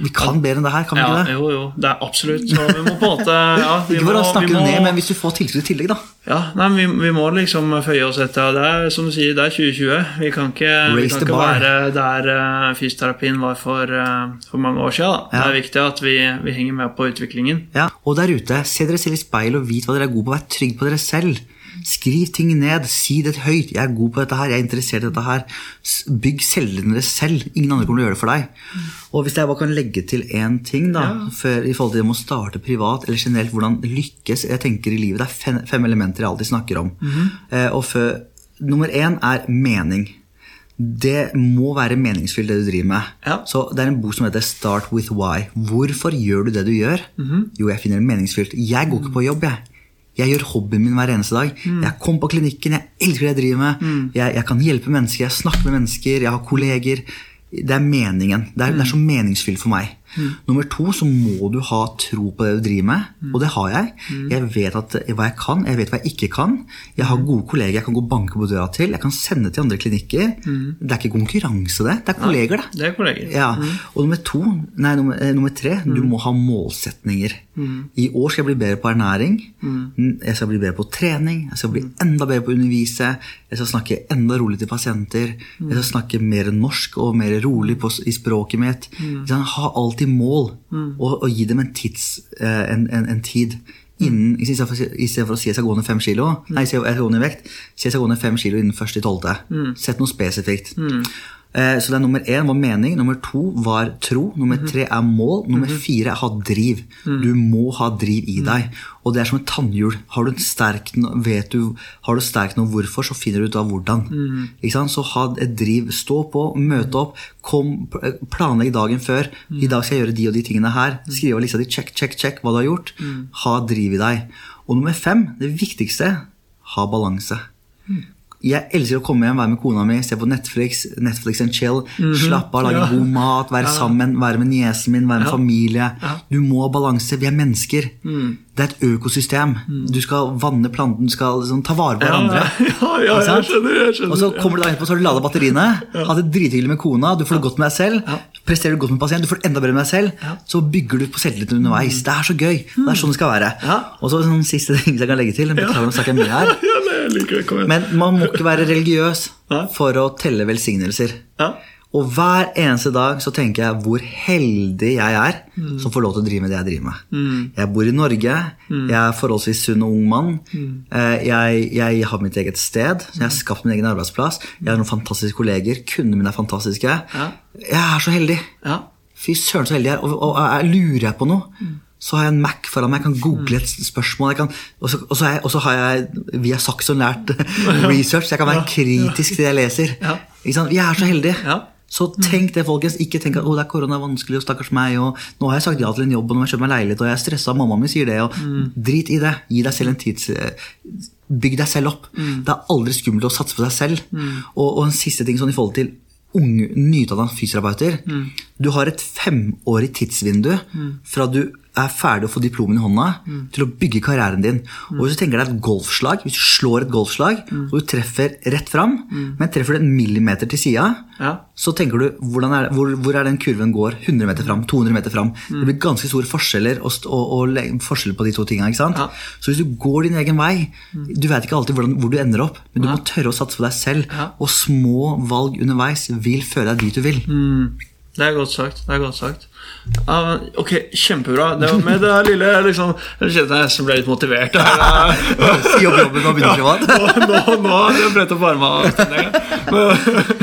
Speaker 3: Vi kan bedre enn det her, kan vi
Speaker 1: Ja,
Speaker 3: ikke det?
Speaker 1: jo, jo. Det er absolutt. Så vi må på en måte ja, *laughs* vi
Speaker 3: Ikke bare snakke det ned, men hvis du får tilskudd i tillegg, da.
Speaker 1: Ja, nei, vi, vi må liksom føye oss etter Det er som du sier, det er 2020. Vi kan ikke, vi kan ikke være der uh, fysioterapien var for, uh, for mange år siden. Da. Det er viktig at vi, vi henger med på utviklingen.
Speaker 3: Ja, Og der ute, se dere selv i speilet og vit hva dere er gode på. Vær trygg på dere selv. Skriv ting ned. Si det høyt. 'Jeg er god på dette her. Jeg er interessert i dette her.' Bygg deres selv. Ingen andre kommer til å gjøre det for deg. Og hvis jeg bare kan legge til én ting da, før, i forhold til det med å starte privat, eller generelt hvordan lykkes Jeg tenker i livet, Det er fem, fem elementer jeg alltid snakker om. eh, og for, Nummer én er mening. Det må være meningsfylt, det du driver med.
Speaker 1: Ja.
Speaker 3: Så Det er en bok som heter Start with why. Hvorfor gjør du det du gjør? Jo, jeg finner det meningsfylt. Jeg går ikke på jobb, jeg. Jeg gjør hobbyen min hver eneste dag. Jeg kom på klinikken, jeg elsker det jeg driver med. Jeg, jeg kan hjelpe mennesker, jeg snakker med mennesker, jeg har kolleger. Det er meningen. Det er, det er så meningsfylt for meg. Nummer to så må du ha tro på det du driver med, og det har jeg. Jeg vet at, hva jeg kan, jeg vet hva jeg ikke kan. Jeg har gode kolleger jeg kan gå og banke på døra til. Jeg kan sende til andre klinikker. Det er ikke konkurranse, det. Det er kolleger, det.
Speaker 1: Det er kolleger.
Speaker 3: Ja, Og nummer to, nei, nummer, eh, nummer tre, du må ha målsetninger. I år skal jeg bli bedre på ernæring. Mm, Jeg skal bli bedre på trening. Jeg skal bli enda bedre på å undervise. Jeg skal snakke enda rolig til pasienter. Jeg skal snakke mer norsk og mer rolig på, i språket mitt. Sant? Ha alltid mål, og, og gi dem en, tids, eh, en, en, en tid. Innen, i stedet for, å si- I stedet for å si jeg skal gå ned fem kilo, nei, jeg skal gå ned i vekt, si jeg skal gå ned fem kilo innen første i tolvte. Sett noe spesifikt. Eh, Så det er nummer én var mening, nummer to var tro, nummer tre er mål, nummer fire er ha driv. Du må ha driv i deg. Og det er som et tannhjul. Har du sterk, vet du, har du sterk noe hvorfor, så finner du ut av hvordan. Så ha et driv. Stå på, møte opp, kom, planlegg dagen før. I dag skal jeg gjøre de og de tingene her. Skriv av lista di, check, check, check hva du har gjort. Ha driv i deg. Og nummer fem, det viktigste, ha balanse. Jeg elsker å komme hjem, være med kona mi, se på Netflix, Netflix and chill. Slappe av, lage
Speaker 1: Ja.
Speaker 3: god mat, være sammen, være med niesen min, være med
Speaker 1: Ja.
Speaker 3: familie. Du må ha balanse. Vi er mennesker. Det er et økosystem. Du skal vanne planten, du skal liksom, ta vare på hverandre. *laughs*
Speaker 1: Ja, ja, jeg skjønner. jeg skjønner.
Speaker 3: Og så kommer du dagen etterpå, så har du lada batteriene, hatt det drithyggelig med kona, du får det godt med deg selv, presterer du godt med pasient, du får det enda bedre med deg selv, så bygger du på selvtilliten underveis. Det er så gøy. Det er sånn det skal være.
Speaker 1: Ja.
Speaker 3: Og så sånn siste ting jeg kan legge til, beklager om jeg snakker mye her. *laughs*
Speaker 1: Ja.
Speaker 3: Men man må ikke være religiøs *laughs* for å telle velsignelser.
Speaker 1: Ja.
Speaker 3: Og hver eneste dag så tenker jeg hvor heldig jeg er som får lov til å drive med det jeg driver med. Jeg bor i Norge, jeg er forholdsvis sunn og ung mann. Eh, Jeg, jeg har mitt eget sted, så jeg har skapt min egen arbeidsplass. Jeg har noen fantastiske kolleger, kundene mine er fantastiske. Jeg er så heldig.
Speaker 1: Ja.
Speaker 3: Fy søren, så heldig jeg er. Og, og, og jeg lurer jeg på noe, så har jeg en Mac foran meg. Jeg kan google et spørsmål. Jeg kan, og, så, og, så jeg, og så har jeg via Saxon lært research. Jeg kan være kritisk til det jeg leser. Vi er så heldige. Så tenk det, folkens. Ikke tenk at oh, det er korona, vanskelig, og stakkars meg. Og nå har jeg sagt ja til en jobb, og nå har jeg kjøpt meg leilighet, og jeg er stressa, mamma mi sier det. Og Drit i det. Gi deg selv en tids... Bygg deg selv opp. Det er aldri skummelt å satse på deg selv. Og, og en siste ting sånn i forhold til unge, nyutdanna fysioterapeuter. Du har et femårig tidsvindu fra du er ferdig å få diplomen i hånda, til å bygge karrieren din. Og Hvis du tenker deg et golfslag, hvis du slår et golfslag, og du treffer rett fram, men treffer du en millimeter til sida,
Speaker 1: Ja.
Speaker 3: så tenker du er, hvor, hvor er den kurven går 100 meter fram, 200 meter fram. Det blir ganske store forskjeller og, og, og, le- forskjeller på de to tingene. ikke sant?
Speaker 1: Ja.
Speaker 3: Så hvis du går din egen vei Du vet ikke alltid hvordan, hvor du ender opp, men du må tørre å satse på deg selv.
Speaker 1: Ja.
Speaker 3: Og små valg underveis vil føre deg dit du vil.
Speaker 1: Det er godt sagt. det er godt sagt. uh, ok, Kjempebra. Det var med det her lille liksom, Jeg kjente jeg nesten ble litt motivert. *laughs*
Speaker 3: Si opp jobben og begynne privat.
Speaker 1: nå, nå, nå har jeg brent opp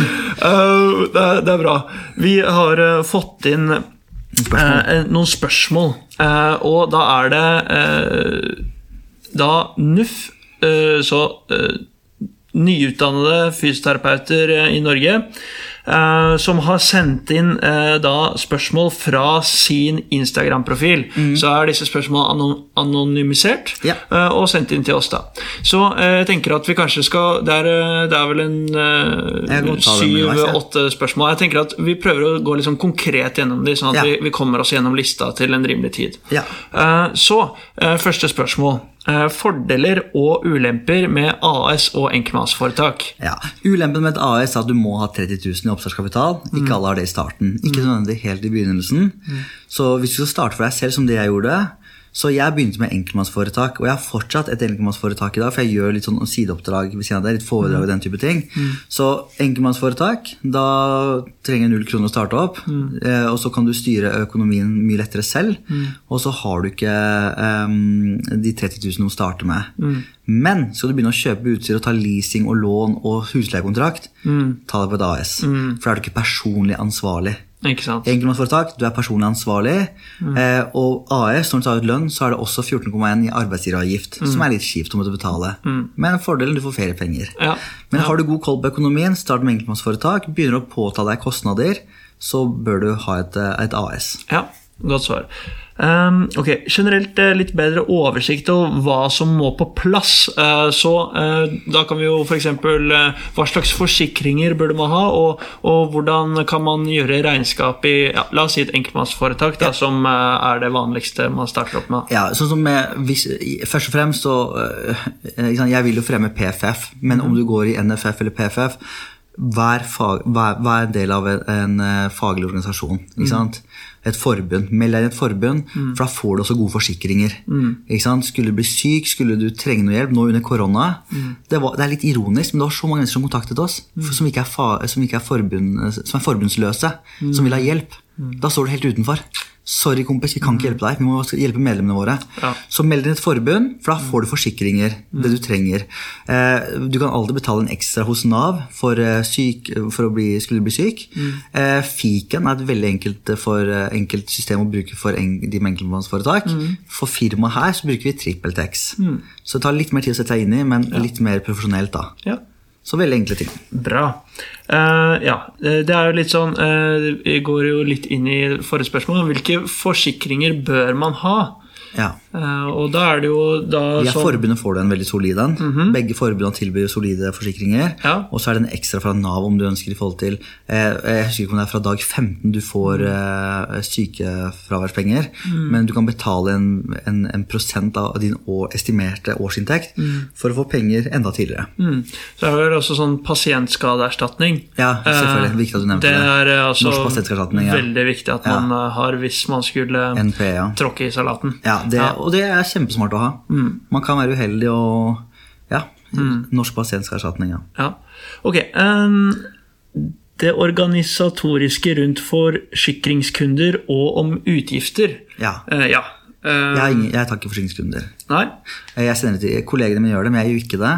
Speaker 1: *laughs* Eh, det, er, det er bra. Vi har uh, fått inn eh, noen spørsmål, og da er det da NUF, så nyutdannede fysioterapeuter i Norge, eh, som har sendt inn eh, da spørsmål fra sin Instagram-profil. Så er disse spørsmålene anon anonymisert
Speaker 3: Ja.
Speaker 1: eh, og sendt inn til oss. da. Så jeg tenker at vi kanskje skal Det er, det er vel en syv-åtte spørsmål. Jeg tenker at Vi prøver å gå litt sånn konkret gjennom de, sånn at
Speaker 3: Ja.
Speaker 1: vi, vi kommer oss gjennom lista til en rimelig tid.
Speaker 3: Ja.
Speaker 1: Eh, Så, første spørsmål. Eh, Fordeler og ulemper med AS og enkemannsforetak.
Speaker 3: Ja. Ulempen med et AS er at du må ha 30 000 i oppstartskapital. Ikke alle har det i starten. Ikke nødvendig helt i begynnelsen. Så hvis du skal starte for deg selv som det jeg gjorde Så jeg begynte med enkeltmannsforetak, og jeg har fortsatt et enkeltmannsforetak i dag, for jeg gjør litt sånn sideoppdrag ved siden av det, litt foredrag og den type ting. Så enkeltmannsforetak, da trenger jeg null kroner å starte opp, eh, og så kan du styre økonomien mye lettere selv, og så har du ikke um, de 30 000 å starte med. Men skal du begynne å kjøpe utstyr og ta leasing og lån og husleiekontrakt, ta det på et AS. For da er du ikke personlig ansvarlig. Enkeltmannsforetak, du er personlig ansvarlig. Eh, og AS, når du tar ut lønn, så er det også 14,1 i arbeidsgiveravgift. Som er litt kjipt å måtte betale. Men fordelen, du får feriepenger.
Speaker 1: Ja.
Speaker 3: Men har du god koll på økonomien, start med enkeltmannsforetak, begynner å påta deg kostnader, så bør du ha et, eh, et AS.
Speaker 1: Ja, godt svar. Um, ok, Generelt eh, litt bedre oversikt over hva som må på plass. Uh, så uh, Da kan vi jo f.eks. Uh, hva slags forsikringer burde man ha, og, og hvordan kan man gjøre regnskap i ja, la oss si et enkeltmannsforetak, da, som er det vanligste man starter opp med.
Speaker 3: Ja, sånn som med, hvis, Først og fremst så øh, Jeg vil jo fremme PFF, men om du går i NFF eller PFF hver, fag, hver, hver del av en, en faglig organisasjon. Ikke sant? Et forbund. Meld deg i et forbund, for da får du også gode forsikringer. Ikke sant? Skulle du bli syk, skulle du trenge noe hjelp nå under korona det, var, det er litt ironisk, men det var så mange mennesker som kontaktet oss, for, som, ikke er fa, som, ikke er forbund, som er forbundsløse, som vil ha hjelp. Da står du helt utenfor. Sorry, kompis, vi kan ikke hjelpe deg. Vi må hjelpe medlemmene våre.
Speaker 1: Ja.
Speaker 3: Så meld deg et forbund, for da får du forsikringer. Det du trenger. Eh, du kan alltid betale en ekstra hos Nav for, eh, syk, for å bli, skulle bli syk. Mm. Fiken er et veldig enkelt, for, eh, enkelt system å bruke for en, de med enkeltmannsforetak. For firmaet her så bruker vi TrippelTex. Så det tar litt mer tid å sette seg inn i, men litt mer profesjonelt. da.
Speaker 1: Ja.
Speaker 3: Så veldig enkle ting.
Speaker 1: Bra. Uh, ja, eh, det er jo litt sånn Vi går jo litt inn i forrige spørsmål. Hvilke forsikringer bør man ha?
Speaker 3: Ja.
Speaker 1: Eh, og da er det jo da sånn
Speaker 3: forbundet får du en veldig solid en. Begge forbundene tilbyr solide forsikringer.
Speaker 1: Ja.
Speaker 3: Og så er det en ekstra fra Nav om du ønsker i forhold til eh, Jeg husker ikke om det er fra dag 15 du får sykefraværspenger, sykefraværspenger, men du kan betale en, en, en prosent av din estimerte årsinntekt for å få penger enda tidligere.
Speaker 1: Mm. Så er det også sånn pasientskadeerstatning.
Speaker 3: Ja, selvfølgelig.
Speaker 1: Eh,
Speaker 3: Viktig at du nevnte
Speaker 1: det.
Speaker 3: det.
Speaker 1: er eh, altså
Speaker 3: Norsk pasientskadeerstatning, ja.
Speaker 1: veldig viktig at man ja. har hvis man skulle
Speaker 3: NP, ja.
Speaker 1: tråkke i salaten.
Speaker 3: ja, det,
Speaker 1: Ja.
Speaker 3: Og det er kjempesmart å ha. Man kan være uheldig og Ja. Norsk pasientskadeerstatning, ja.
Speaker 1: Ja. Ok. Um, det organisatoriske rundt forsikringskunder og om utgifter.
Speaker 3: Ja.
Speaker 1: Uh, ja. Eh,
Speaker 3: Jeg, ingen, jeg tar ikke forsikringskunder.
Speaker 1: Nei?
Speaker 3: Jeg sender det til Kollegene mine gjør det, men jeg gjør ikke det.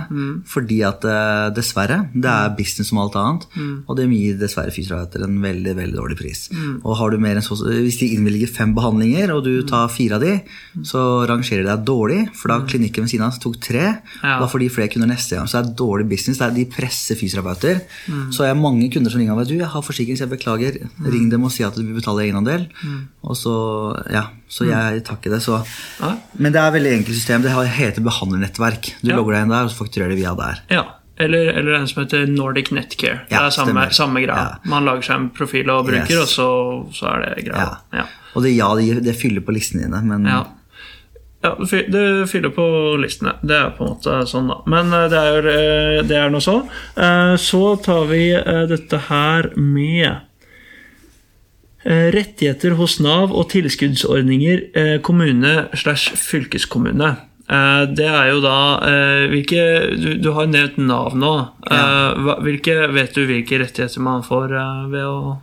Speaker 3: Fordi at eh, dessverre, det er business som alt annet. Og det gir dessverre fysioterapeuter en veldig veldig dårlig pris. Og har du mer enn så, Hvis de innvilger fem behandlinger, og du tar fire av de, så rangerer de deg dårlig. For da klinikken ved siden av tok tre.
Speaker 1: Ja.
Speaker 3: Da får de flere kunder neste gang. Så det er dårlig business. Det er, de presser fysioterapeuter. Så jeg har mange kunder som ringer meg. Du, jeg har forsikring, så jeg beklager. Ring dem og si at du vil betale egenandel. Og så, ja, så jeg tar ikke det. Så. Men det er veldig enkelt system. Det heter behandlernettverk. Du
Speaker 1: Ja.
Speaker 3: logger deg inn der, og så fakturerer de via der.
Speaker 1: Ja. Eller, eller en som heter Nordic Netcare. det er samme, samme greia.
Speaker 3: Ja.
Speaker 1: Man lager seg en profil og bruker,
Speaker 3: Yes.
Speaker 1: og så, så er det greia.
Speaker 3: Ja.
Speaker 1: Ja.
Speaker 3: Og det, ja, det, det fyller på listene dine, men
Speaker 1: Ja. Ja, det fyller på listene. Det er på en måte sånn, da. Men eh, det er, eh, det er noe så. Eh, Så tar vi dette her med rettigheter hos Nav og tilskuddsordninger eh, kommune slash fylkeskommune. Eh, Det er jo da eh, hvilke, du, du har nevnt Nav nå. Ja. Hvilke, vet du hvilke rettigheter man får eh, ved å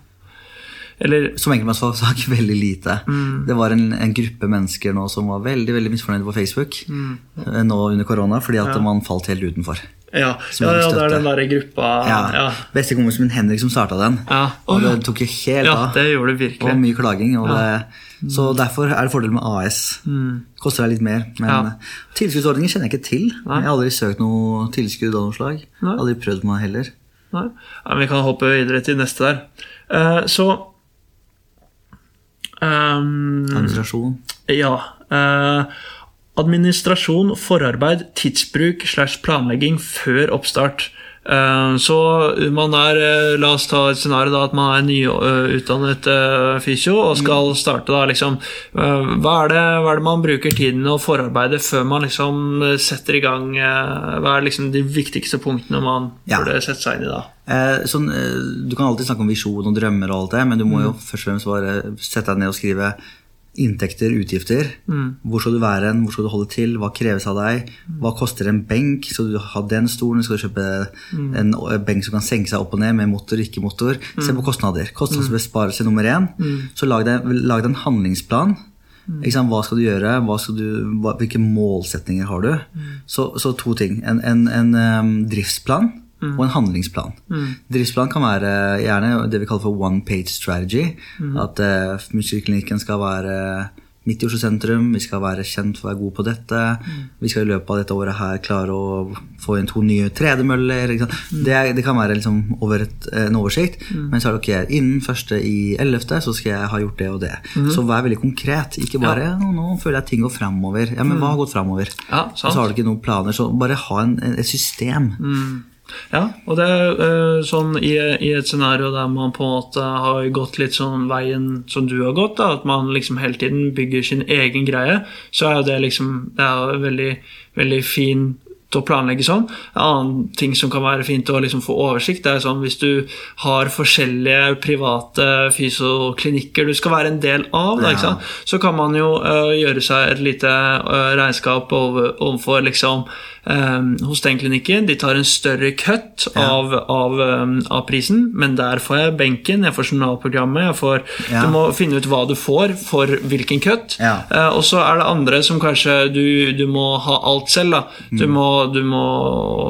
Speaker 1: Eller
Speaker 3: som enkeltmannsforetak veldig lite.
Speaker 1: Mm.
Speaker 3: Det var en, en gruppe mennesker nå som var veldig veldig misfornøyde på Facebook
Speaker 1: Mm.
Speaker 3: eh, nå under korona, fordi at man falt helt utenfor.
Speaker 1: Ja, ja, ja det er den derre gruppa
Speaker 3: Ja.
Speaker 1: Ja.
Speaker 3: Bestekompisen min Henrik som starta den.
Speaker 1: Ja.
Speaker 3: Og det tok jo helt
Speaker 1: ja,
Speaker 3: av.
Speaker 1: det gjorde det virkelig.
Speaker 3: Og mye klaging. Og det, så derfor er det fordel med AS. Koster deg litt mer. Men eh, tilskuddsordninger kjenner jeg ikke til.
Speaker 1: Nei.
Speaker 3: Jeg har aldri søkt noe tilskudd av noe slag.
Speaker 1: Nei.
Speaker 3: Aldri prøvd meg heller.
Speaker 1: Nei. Ja, vi kan hoppe videre til neste der. Uh, så um,
Speaker 3: Administrasjon.
Speaker 1: Ja. eh, administrasjon, forarbeid, tidsbruk slash planlegging før oppstart. Eh, så man er eh, La oss ta et scenario da at man er nyutdannet uh, fysio og skal starte da liksom eh, hva, er det, hva er det man bruker tiden og forarbeidet før man liksom eh, setter i gang eh, Hva er liksom de viktigste punktene man
Speaker 3: Ja.
Speaker 1: burde sette seg inn i da?
Speaker 3: Eh, sånn, eh, du kan alltid snakke om visjon og drømmer, og alt det, men du må jo først og fremst bare sette deg ned og skrive inntekter, utgifter. Hvor skal du være hen, hvor skal du holde til, hva kreves av deg? Hva koster en benk? Skal du ha den stolen? Skal du kjøpe en eh, benk som kan senke seg opp og ned med motor, ikke motor? Se på kostnader. Kostnadsbesparelse nummer én. Så lag deg, lag deg en handlingsplan. Hva skal du gjøre? Skal du, hva, hvilke målsetninger har du? Så, så to ting. En, en, en um, driftsplan og en handlingsplan. Driftsplan kan være gjerne det vi kaller for one page strategy. At uh, muskelklinikken skal være midt i Oslo sentrum, vi skal være kjent for å være gode på dette. Vi skal i løpet av dette året her klare å få inn to nye tredemøller. ikke? Det, det kan være liksom over et, en oversikt. Men så er det ok, innen første i ellevte så skal jeg ha gjort det og det. Så vær veldig konkret. Ikke bare ja. nå føler jeg ting går framover. Ja, men hva har gått framover?
Speaker 1: Ja,
Speaker 3: så har du ikke noen planer. Så bare ha en, et system.
Speaker 1: Ja, og det er eh, sånn i, i et scenario der man på en måte har gått litt sånn veien som du har gått, da, at man liksom hele tiden bygger sin egen greie, så er jo det liksom Det er veldig, veldig fint å planlegge sånn. En annen ting som kan være fint å liksom få oversikt, det er sånn hvis du har forskjellige private fysioklinikker du skal være en del av, da,
Speaker 3: Ja.
Speaker 1: så kan man jo uh, gjøre seg et lite uh, regnskap over, overfor liksom hos den klinikken. De tar en større cut av, av, eh, av prisen, men der får jeg benken, jeg får journalprogrammet, jeg får
Speaker 3: Ja.
Speaker 1: Du må finne ut hva du får for hvilken cut.
Speaker 3: Ja.
Speaker 1: Eh, og så er det andre som kanskje du, du må ha alt selv. da Du må, du må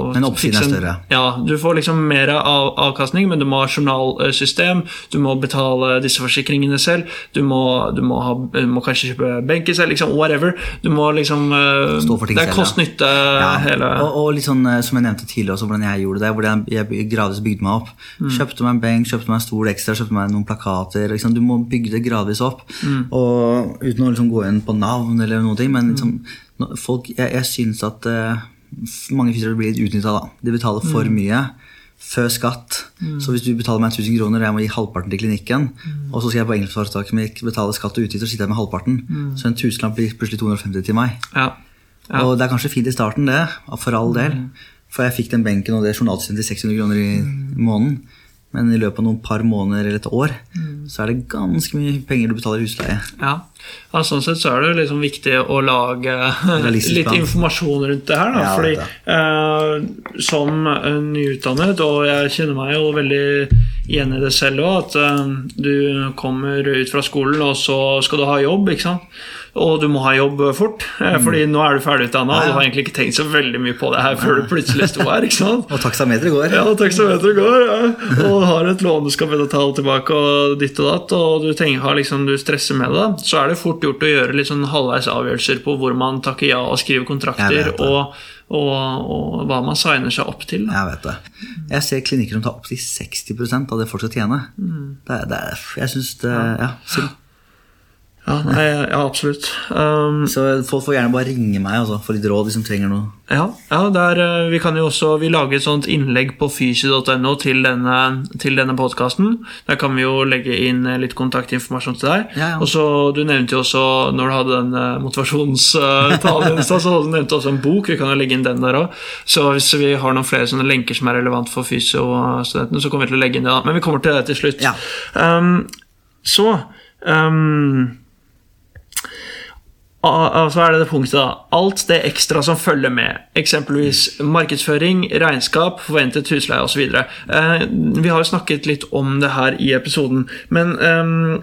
Speaker 3: Mm. Men oppsiden er større.
Speaker 1: Ja, du får liksom mer av, avkastning, men du må ha journalsystem, du må betale disse forsikringene selv, du må, du må, ha, du må kanskje kjøpe benken selv, liksom whatever. Du må liksom
Speaker 3: ting
Speaker 1: Det er kost-nytte
Speaker 3: Ja,
Speaker 1: hele
Speaker 3: og, og litt sånn eh, som jeg nevnte tidligere, også, hvordan jeg gjorde det. Hvor jeg, gradvis bygde meg opp. Kjøpte meg en benk, kjøpte meg en stol ekstra, kjøpte meg noen plakater. Liksom. Du må bygge det gradvis opp. Og Uten å liksom gå inn på navn eller noen ting. Men liksom, folk, jeg, jeg syns at uh, mange fysioterapeuter blir litt utnytta. De betaler for mye før skatt. Så hvis du betaler meg 1000 kroner og jeg må gi halvparten til klinikken, og så skal jeg på enkeltforetaket mitt betale skatt og utgifter, så sitter jeg med halvparten. Så en tusenlapp blir plutselig 250 til meg.
Speaker 1: Ja. Ja.
Speaker 3: Og det er kanskje fint i starten, det. For all del. For jeg fikk den benken og det journalsystemet til 600 kroner i måneden. Men i løpet av noen par måneder eller et år så er det ganske mye penger du betaler i husleie.
Speaker 1: Ja. ja, sånn sett så er det liksom viktig å lage litt informasjon rundt det her. Da,
Speaker 3: Ja,
Speaker 1: fordi eh, som eh, nyutdannet, og jeg kjenner meg jo veldig igjen i det selv òg, at eh, du kommer ut fra skolen, og så skal du ha jobb, ikke sant. Og du må ha jobb fort, mm. fordi nå er du ferdigutdanna,
Speaker 3: Mm. Ja, ja.
Speaker 1: du har egentlig ikke tenkt så veldig mye på det her før du plutselig sto her. ikke sant?
Speaker 3: Og taksameteret går.
Speaker 1: Ja, taksameteret går, ja. og du har et lån du skal betale tilbake, og ditt og datt, og du, tenker, har liksom, du stresser med det, så er det fort gjort å gjøre litt sånn halvveis avgjørelser på hvor man takker ja og skriver kontrakter, og, og, og hva man signer seg opp til. Da.
Speaker 3: Jeg vet det. Jeg ser klinikker som tar opptil 60% av det folk skal tjene. Det, er- det, er- jeg syns det Ja, synd.
Speaker 1: Ja, nei, ja absolutt. Um,
Speaker 3: Så folk får gjerne bare ringe meg altså, for litt råd hvis de trenger noe.
Speaker 1: Ja, ja der, eh, vi kan jo også Vi lager et sånt innlegg på fysio.no til denne, til denne podkasten. Der kan vi jo legge inn eh, litt kontaktinformasjon til deg.
Speaker 3: Ja.
Speaker 1: Og så Du nevnte jo også, når du hadde den eh, motivasjonstalen *laughs* så du nevnte også en bok. Vi kan jo legge inn den der òg. Så hvis vi har noen flere sånne lenker som er relevant for fysiostudentene, så kommer vi til å legge inn det. da. Men vi kommer til det til slutt. Um, så um, Så er det det punktet da Alt det ekstra som følger med Eksempelvis markedsføring, regnskap Forventet husleie og så videre eh, Vi har jo snakket litt om det her i episoden Men ehm,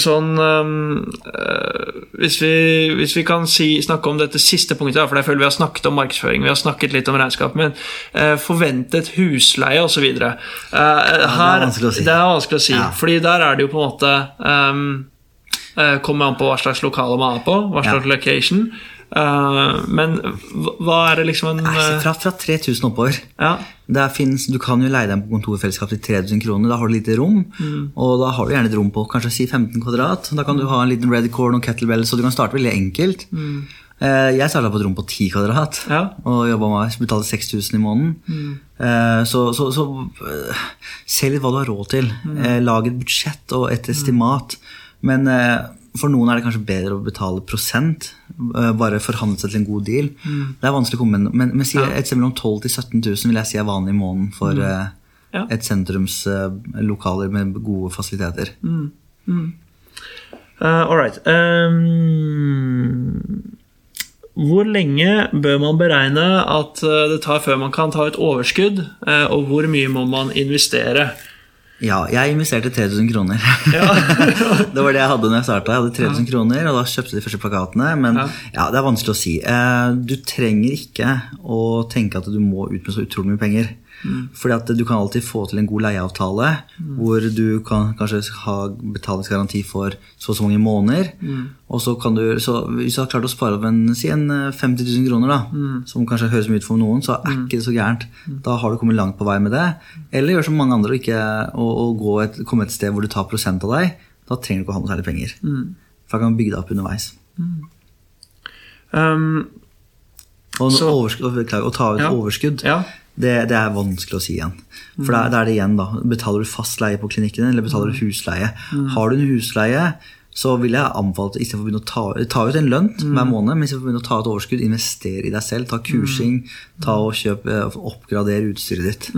Speaker 1: sånn um, eh, hvis, vi, hvis vi kan si, snakke om dette siste punktet, for jeg føler vi har snakket om markedsføring, vi har snakket litt om regnskap, men eh, forventet husleie osv. Uh, her,
Speaker 3: vanskelig å si.
Speaker 1: Det er vanskelig å si,
Speaker 3: Ja.
Speaker 1: fordi der er det jo på en måte um, eh, Kommer an på hva slags lokale man er på, hva slags
Speaker 3: Ja.
Speaker 1: location. Uh, men hva- er det liksom en
Speaker 3: Nei,
Speaker 1: eh,
Speaker 3: fra, fra 3000 oppover.
Speaker 1: Ja.
Speaker 3: Finnes, du kan jo leie deg på kontorfellesskap til 3000 kroner. Da har du lite rom.
Speaker 1: Mm.
Speaker 3: Og da har du gjerne et rom på kanskje si 15 kvadrat. Da kan du ha en liten red corn og kettlebell, så du kan starte veldig enkelt. Eh, Jeg starta på et rom på 10 kvadrat
Speaker 1: Mm. Ja.
Speaker 3: og jobba med betalte 6000 i måneden. Eh, Så, så, så eh, se litt hva du har råd til. Eh, Lag et budsjett og et estimat. Men eh, for noen er det kanskje bedre å betale prosent. eh, Bare forhandle seg til en god deal. Det er vanskelig å komme med, men, men si et sted mellom 12 000 til 17 000 vil jeg si er vanlig i måneden for mm.
Speaker 1: Ja.
Speaker 3: et sentrumslokaler med gode fasiliteter.
Speaker 1: Eh, all right. Um, hvor lenge bør man beregne at eh, det tar før man kan ta ut overskudd, eh, og hvor mye må man investere?
Speaker 3: Ja, jeg investerte 3000 kroner. *laughs* det var det jeg hadde når jeg starta. Jeg hadde 3000 kroner, og da kjøpte de første plakatene. Men
Speaker 1: Ja.
Speaker 3: ja, det er vanskelig å si. Eh, Du trenger ikke å tenke at du må ut med så utrolig mye penger. Fordi at du kan alltid få til en god leieavtale hvor du kan kanskje ha betalingsgaranti for så og så mange måneder. Og så kan du, så Hvis du har klart å spare opp en, si en eh, 50 000 kroner, da, som kanskje høres mye ut for noen, så er ikke det så gærent. Da har du kommet langt på vei med det. Eller gjør som mange andre, og ikke, å gå et, komme et sted hvor du tar prosent av deg. Da trenger du ikke å ha noe særlig penger. For da kan du bygge deg opp underveis.
Speaker 1: Um,
Speaker 3: Og,
Speaker 1: Så-
Speaker 3: overskudd, og ta ut
Speaker 1: Ja.
Speaker 3: overskudd,
Speaker 1: ja.
Speaker 3: Det, det er vanskelig å si igjen. For da, da er det igjen, da. Betaler du fast leie på klinikken, eller betaler du husleie? Har du en husleie, så vil jeg anbefale istedenfor å begynne å ta, ta ut en lønn hver måned, men istedenfor å begynne å ta ut overskudd, investere i deg selv. Ta kursing, ta og kjøp, oppgradere utstyret ditt.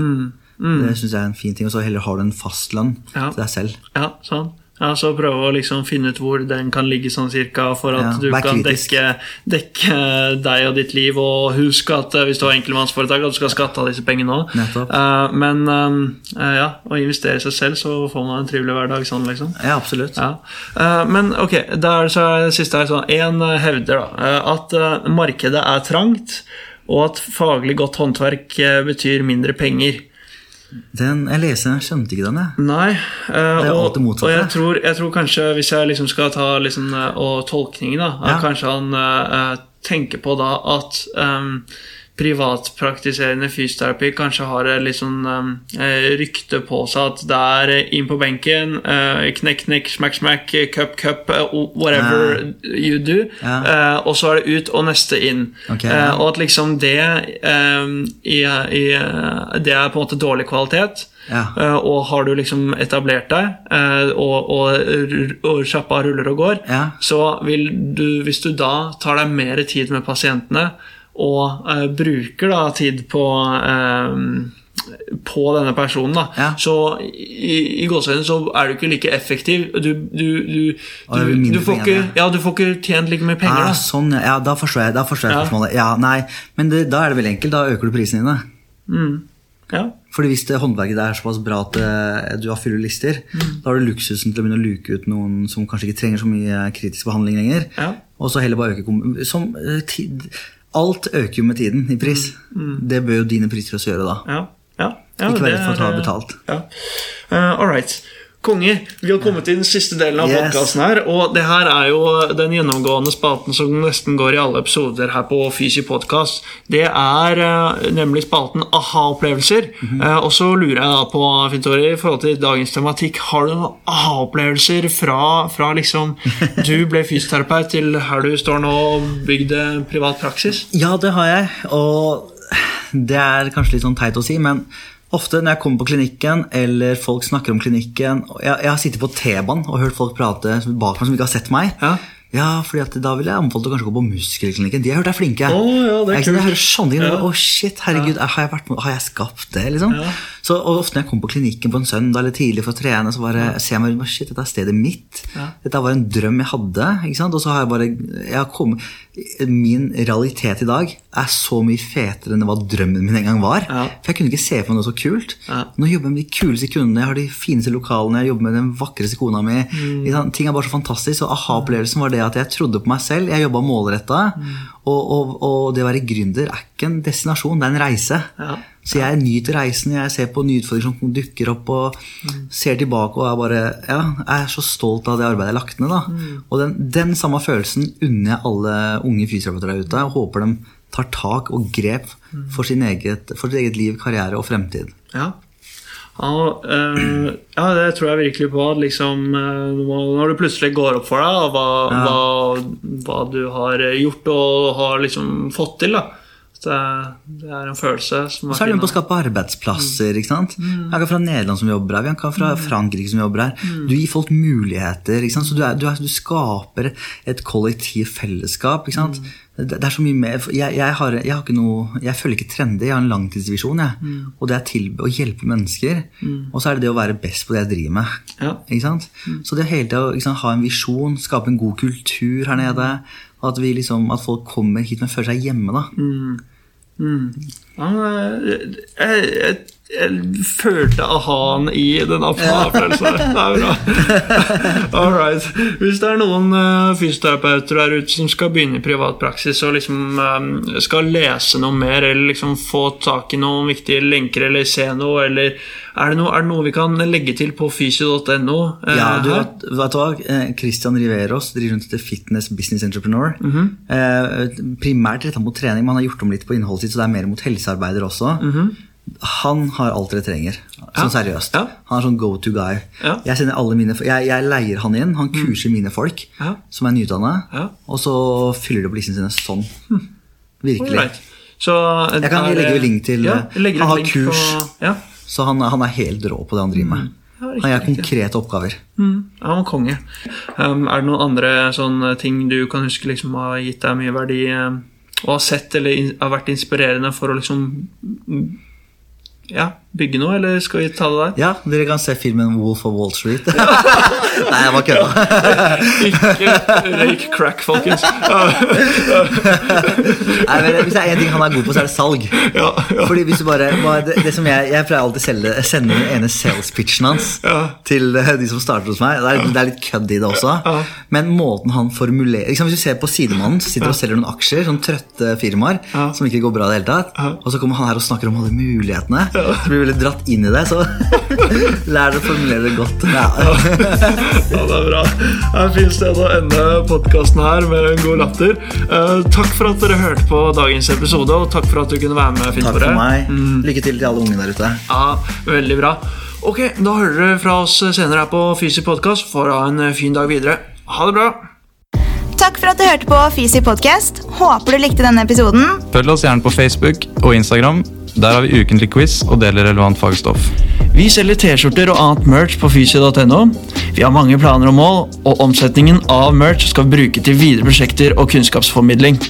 Speaker 3: Det syns jeg er en fin ting. Og så heller har du en fast lønn
Speaker 1: Ja.
Speaker 3: til deg selv.
Speaker 1: Ja, sånn. Ja, så prøve å liksom finne ut hvor den kan ligge sånn cirka, for at
Speaker 3: Ja,
Speaker 1: du kan dekke, dekke deg og ditt liv. Og husk at eh, hvis du har enkeltmannsforetak, at du skal skatte av disse pengene òg.
Speaker 3: Nettopp.
Speaker 1: men uh, ja, å investere i seg selv, så får man en trivelig hverdag sånn, liksom.
Speaker 3: Ja, absolutt.
Speaker 1: Ja. Uh, men ok, da er det så siste her sånn En eh, hevder da eh, at eh, markedet er trangt, og at faglig godt håndverk eh, betyr mindre penger.
Speaker 3: Den, jeg leser den, jeg skjønte ikke den, jeg.
Speaker 1: Nei.
Speaker 3: er
Speaker 1: og,
Speaker 3: motsatt,
Speaker 1: og jeg tror, jeg tror kanskje, hvis jeg liksom skal ta liksom, eh, og tolkningen, da,
Speaker 3: Ja.
Speaker 1: kanskje han eh, tenker på da at um, privatpraktiserende fysioterapi kanskje har et litt sånn um, eh, rykte på seg at det er eh, inn på benken, eh, knekk, knekk, smack, smack, eh, cup, cup, eh, whatever you do,
Speaker 3: Ja.
Speaker 1: eh, og så er det ut og neste inn.
Speaker 3: Okay,
Speaker 1: Eh,
Speaker 3: ja.
Speaker 1: og at liksom det eh, i, i, eh, Det er på en måte dårlig kvalitet.
Speaker 3: Ja.
Speaker 1: Eh, og har du liksom etablert deg, eh, og, og, og sjappa ruller og går,
Speaker 3: Ja.
Speaker 1: så vil du, hvis du da tar deg mer tid med pasientene og uh, bruker da tid på eh, på denne personen, da,
Speaker 3: Ja.
Speaker 1: så i, i gåseøynene så er du ikke like effektiv. Du, du, du, du, du, får ikke, ja, du får ikke tjent like mye penger.
Speaker 3: Ah,
Speaker 1: da.
Speaker 3: sånn, ja. ja, da forstår jeg, da forstår jeg
Speaker 1: Ja.
Speaker 3: spørsmålet. Ja, nei, men det, da er det veldig enkelt. Da øker du prisene dine.
Speaker 1: Ja.
Speaker 3: Fordi hvis det håndverket er såpass bra at eh, du har fulle lister,
Speaker 1: Mm.
Speaker 3: da har du luksusen til å begynne å luke ut noen som kanskje ikke trenger så mye kritisk behandling lenger.
Speaker 1: Ja.
Speaker 3: Og så heller bare øke som, tid, Alt øker jo med tiden i pris. Det bør jo dine priser også gjøre da.
Speaker 1: Ja, ja, ja,
Speaker 3: Ikke være redd for å ta betalt.
Speaker 1: Ja. Uh, all right. Konge, vi har kommet til den siste delen av
Speaker 3: Yes.
Speaker 1: podkasten her. Og det her er jo den gjennomgående spalten som nesten går i alle episoder her på Fysi podkast. Det er eh, nemlig spalten aha-opplevelser.
Speaker 3: Mhm.
Speaker 1: Eh, og så lurer jeg da på, Fintori, i forhold til dagens tematikk, har du noen aha-opplevelser fra, fra liksom *laughs* du ble fysioterapeut til her du står nå og bygde privat praksis?
Speaker 3: Ja, det har jeg. Og det er kanskje litt sånn teit å si, men ofte når jeg kommer på klinikken, eller folk snakker om klinikken Jeg, jeg har sittet på T-banen og hørt folk prate bak meg som ikke har sett meg.
Speaker 1: Ja.
Speaker 3: Ja, fordi da ville jeg anbefalt å kanskje gå på muskelklinikken. De har hørt er flinke.
Speaker 1: Oh, ja, det er
Speaker 3: jeg, jeg hører sånne ting.
Speaker 1: Ja.
Speaker 3: oh, shit, herregud, har jeg, vært, har jeg skapt det? liksom? Så, Ofte når jeg kommer på klinikken på en søndag eller tidlig for å trene, så bare ser jeg meg shit, dette er stedet mitt. Dette var en drøm jeg hadde. ikke sant? Og så har jeg bare jeg har kommet, Min realitet i dag er så mye fetere enn hva drømmen min en gang var.
Speaker 1: Ja.
Speaker 3: For jeg kunne ikke se for meg noe så kult.
Speaker 1: Ja.
Speaker 3: Nå jobber jeg med de kuleste kundene, jeg har de fineste lokalene, jeg jobber med den vakreste kona mi.
Speaker 1: Mm.
Speaker 3: Ting er bare så fantastisk. Og aha-opplevelsen var det at jeg trodde på meg selv. Jeg jobba målretta.
Speaker 1: Mm.
Speaker 3: Og, og, og det å være gründer er ikke en destinasjon, det er en reise.
Speaker 1: Ja.
Speaker 3: Så jeg nyter reisen. Jeg ser på nye utfordringer som dukker opp, og
Speaker 1: Mm.
Speaker 3: ser tilbake og er bare Ja, jeg er så stolt av det arbeidet jeg har lagt ned. da.
Speaker 1: Mm.
Speaker 3: Og den, den samme følelsen unner jeg alle unge fysioterapeuter der ute. Og håper de tar tak og grep
Speaker 1: Mm.
Speaker 3: for, sin eget, for sitt eget liv, karriere og fremtid.
Speaker 1: Ja. Ja, øh, ja, det tror jeg virkelig på. at Liksom, eh, når det plutselig går opp for deg hva, hva, hva du har gjort og har liksom fått til. da det, det er en følelse som
Speaker 3: Og så er det med på å skape arbeidsplasser. ikke sant?
Speaker 1: Mm.
Speaker 3: Vi har fra Nederland som jobber her, vi har fra Frankrike som jobber her.
Speaker 1: Mm.
Speaker 3: Du gir folk muligheter. ikke sant? Så du, er, du, er, du skaper et kollektivt fellesskap. ikke sant?
Speaker 1: Mm.
Speaker 3: Det, er så mye mer, jeg, jeg, har, jeg har ikke noe, jeg følger ikke trender, jeg har en langtidsvisjon. Jeg.
Speaker 1: Mm.
Speaker 3: Og det er til å hjelpe mennesker. Og så er det det å være best på det jeg driver med.
Speaker 1: Ja.
Speaker 3: Ikke sant? Så det hele tida sant, ha en visjon, skape en god kultur her nede. At, vi liksom, at folk kommer hit men føler seg hjemme. da.
Speaker 1: Mm. Ja, jeg, jeg, jeg følte aha-en i den aha-følelsen. Det er bra. *laughs* All right. Hvis det er noen uh, fysioterapeuter der ute som skal begynne i privat praksis og liksom um, skal lese noe mer eller liksom få tak i noen viktige lenker eller se noe, eller er det noe, er det noe vi kan legge til på fysio.no? Uh,
Speaker 3: Ja, du vet, vet du hva? Eh, Christian Riveros driver rundt etter Fitness Business Entrepreneur.
Speaker 1: Mm
Speaker 3: -hmm. uh, primært retta mot trening, men han har gjort om litt på innholdet sitt, så det er mer mot helsearbeider også. Han har alt dere trenger. Sånn seriøst.
Speaker 1: Ja.
Speaker 3: Han er sånn go to guy.
Speaker 1: Ja.
Speaker 3: Jeg, alle mine, jeg, jeg leier han inn, han kurser mine folk som er nyutdanna,
Speaker 1: Ja.
Speaker 3: og så fyller de opp listen sine sånn. Virkelig.
Speaker 1: Right. Så
Speaker 3: Jeg kan
Speaker 1: er-
Speaker 3: legge jo link til-
Speaker 1: ja,
Speaker 3: han har kurs.
Speaker 1: På, ja.
Speaker 3: Så han, han er helt rå på det han driver med.
Speaker 1: Ja,
Speaker 3: Han gjør konkrete oppgaver.
Speaker 1: Mm, ja, men konge. Um, er det noen andre sånne ting du kan huske liksom har gitt deg mye verdi, um, og har sett eller har vært inspirerende for å liksom mm, ja, bygge noe, eller skal vi ta det der?
Speaker 3: Ja, dere kan se filmen Wolf of Wall Street. *laughs* Nei, jeg bare kødda.
Speaker 1: Ikke røyk crack, folkens. *laughs*
Speaker 3: Nei, men Hvis det er én ting han er god på, så er det salg.
Speaker 1: Ja, ja.
Speaker 3: Fordi hvis du bare, det, det som Jeg jeg pleier alltid selge, sende den ene sales pitchen hans
Speaker 1: Ja.
Speaker 3: til eh, de som starter hos meg. Det er, det er litt kødd i det også.
Speaker 1: Ja.
Speaker 3: Men måten han formulerer liksom, Hvis du ser på sidemannen, så sitter og selger noen aksjer. Sånn trøtte firmaer
Speaker 1: Ja.
Speaker 3: som ikke går bra i det hele tatt.
Speaker 1: Ja.
Speaker 3: Og så kommer han her og snakker om alle mulighetene. Så blir du veldig dratt inn i det. Så *laughs* lær deg å formulere det godt. Ja. *laughs*
Speaker 1: Ja, det er bra. Det er et fint sted å ende podkasten her med en god latter. Uh, takk for at dere hørte på dagens episode, og takk for at du kunne være med. Finn
Speaker 3: Takk for meg. Lykke til til alle unge der ute.
Speaker 1: Ja, veldig bra. Ok, da hører dere fra oss senere her på Fysi Podcast. Får ha en fin dag videre. Ha det bra.
Speaker 4: Takk for at du hørte på Fysi podcast. Håper du likte denne episoden.
Speaker 5: Følg oss gjerne på Facebook og Instagram. Der har vi ukentlig quiz og deler relevant fagstoff.
Speaker 1: Vi selger T-skjorter og annet merch på fysio.no. Vi har mange planer og mål, og omsetningen av merch skal vi bruke til videre prosjekter og kunnskapsformidling.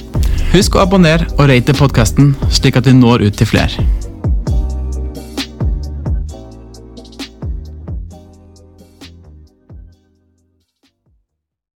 Speaker 6: Husk å abonnere og rate podkasten, slik at vi når ut til flere.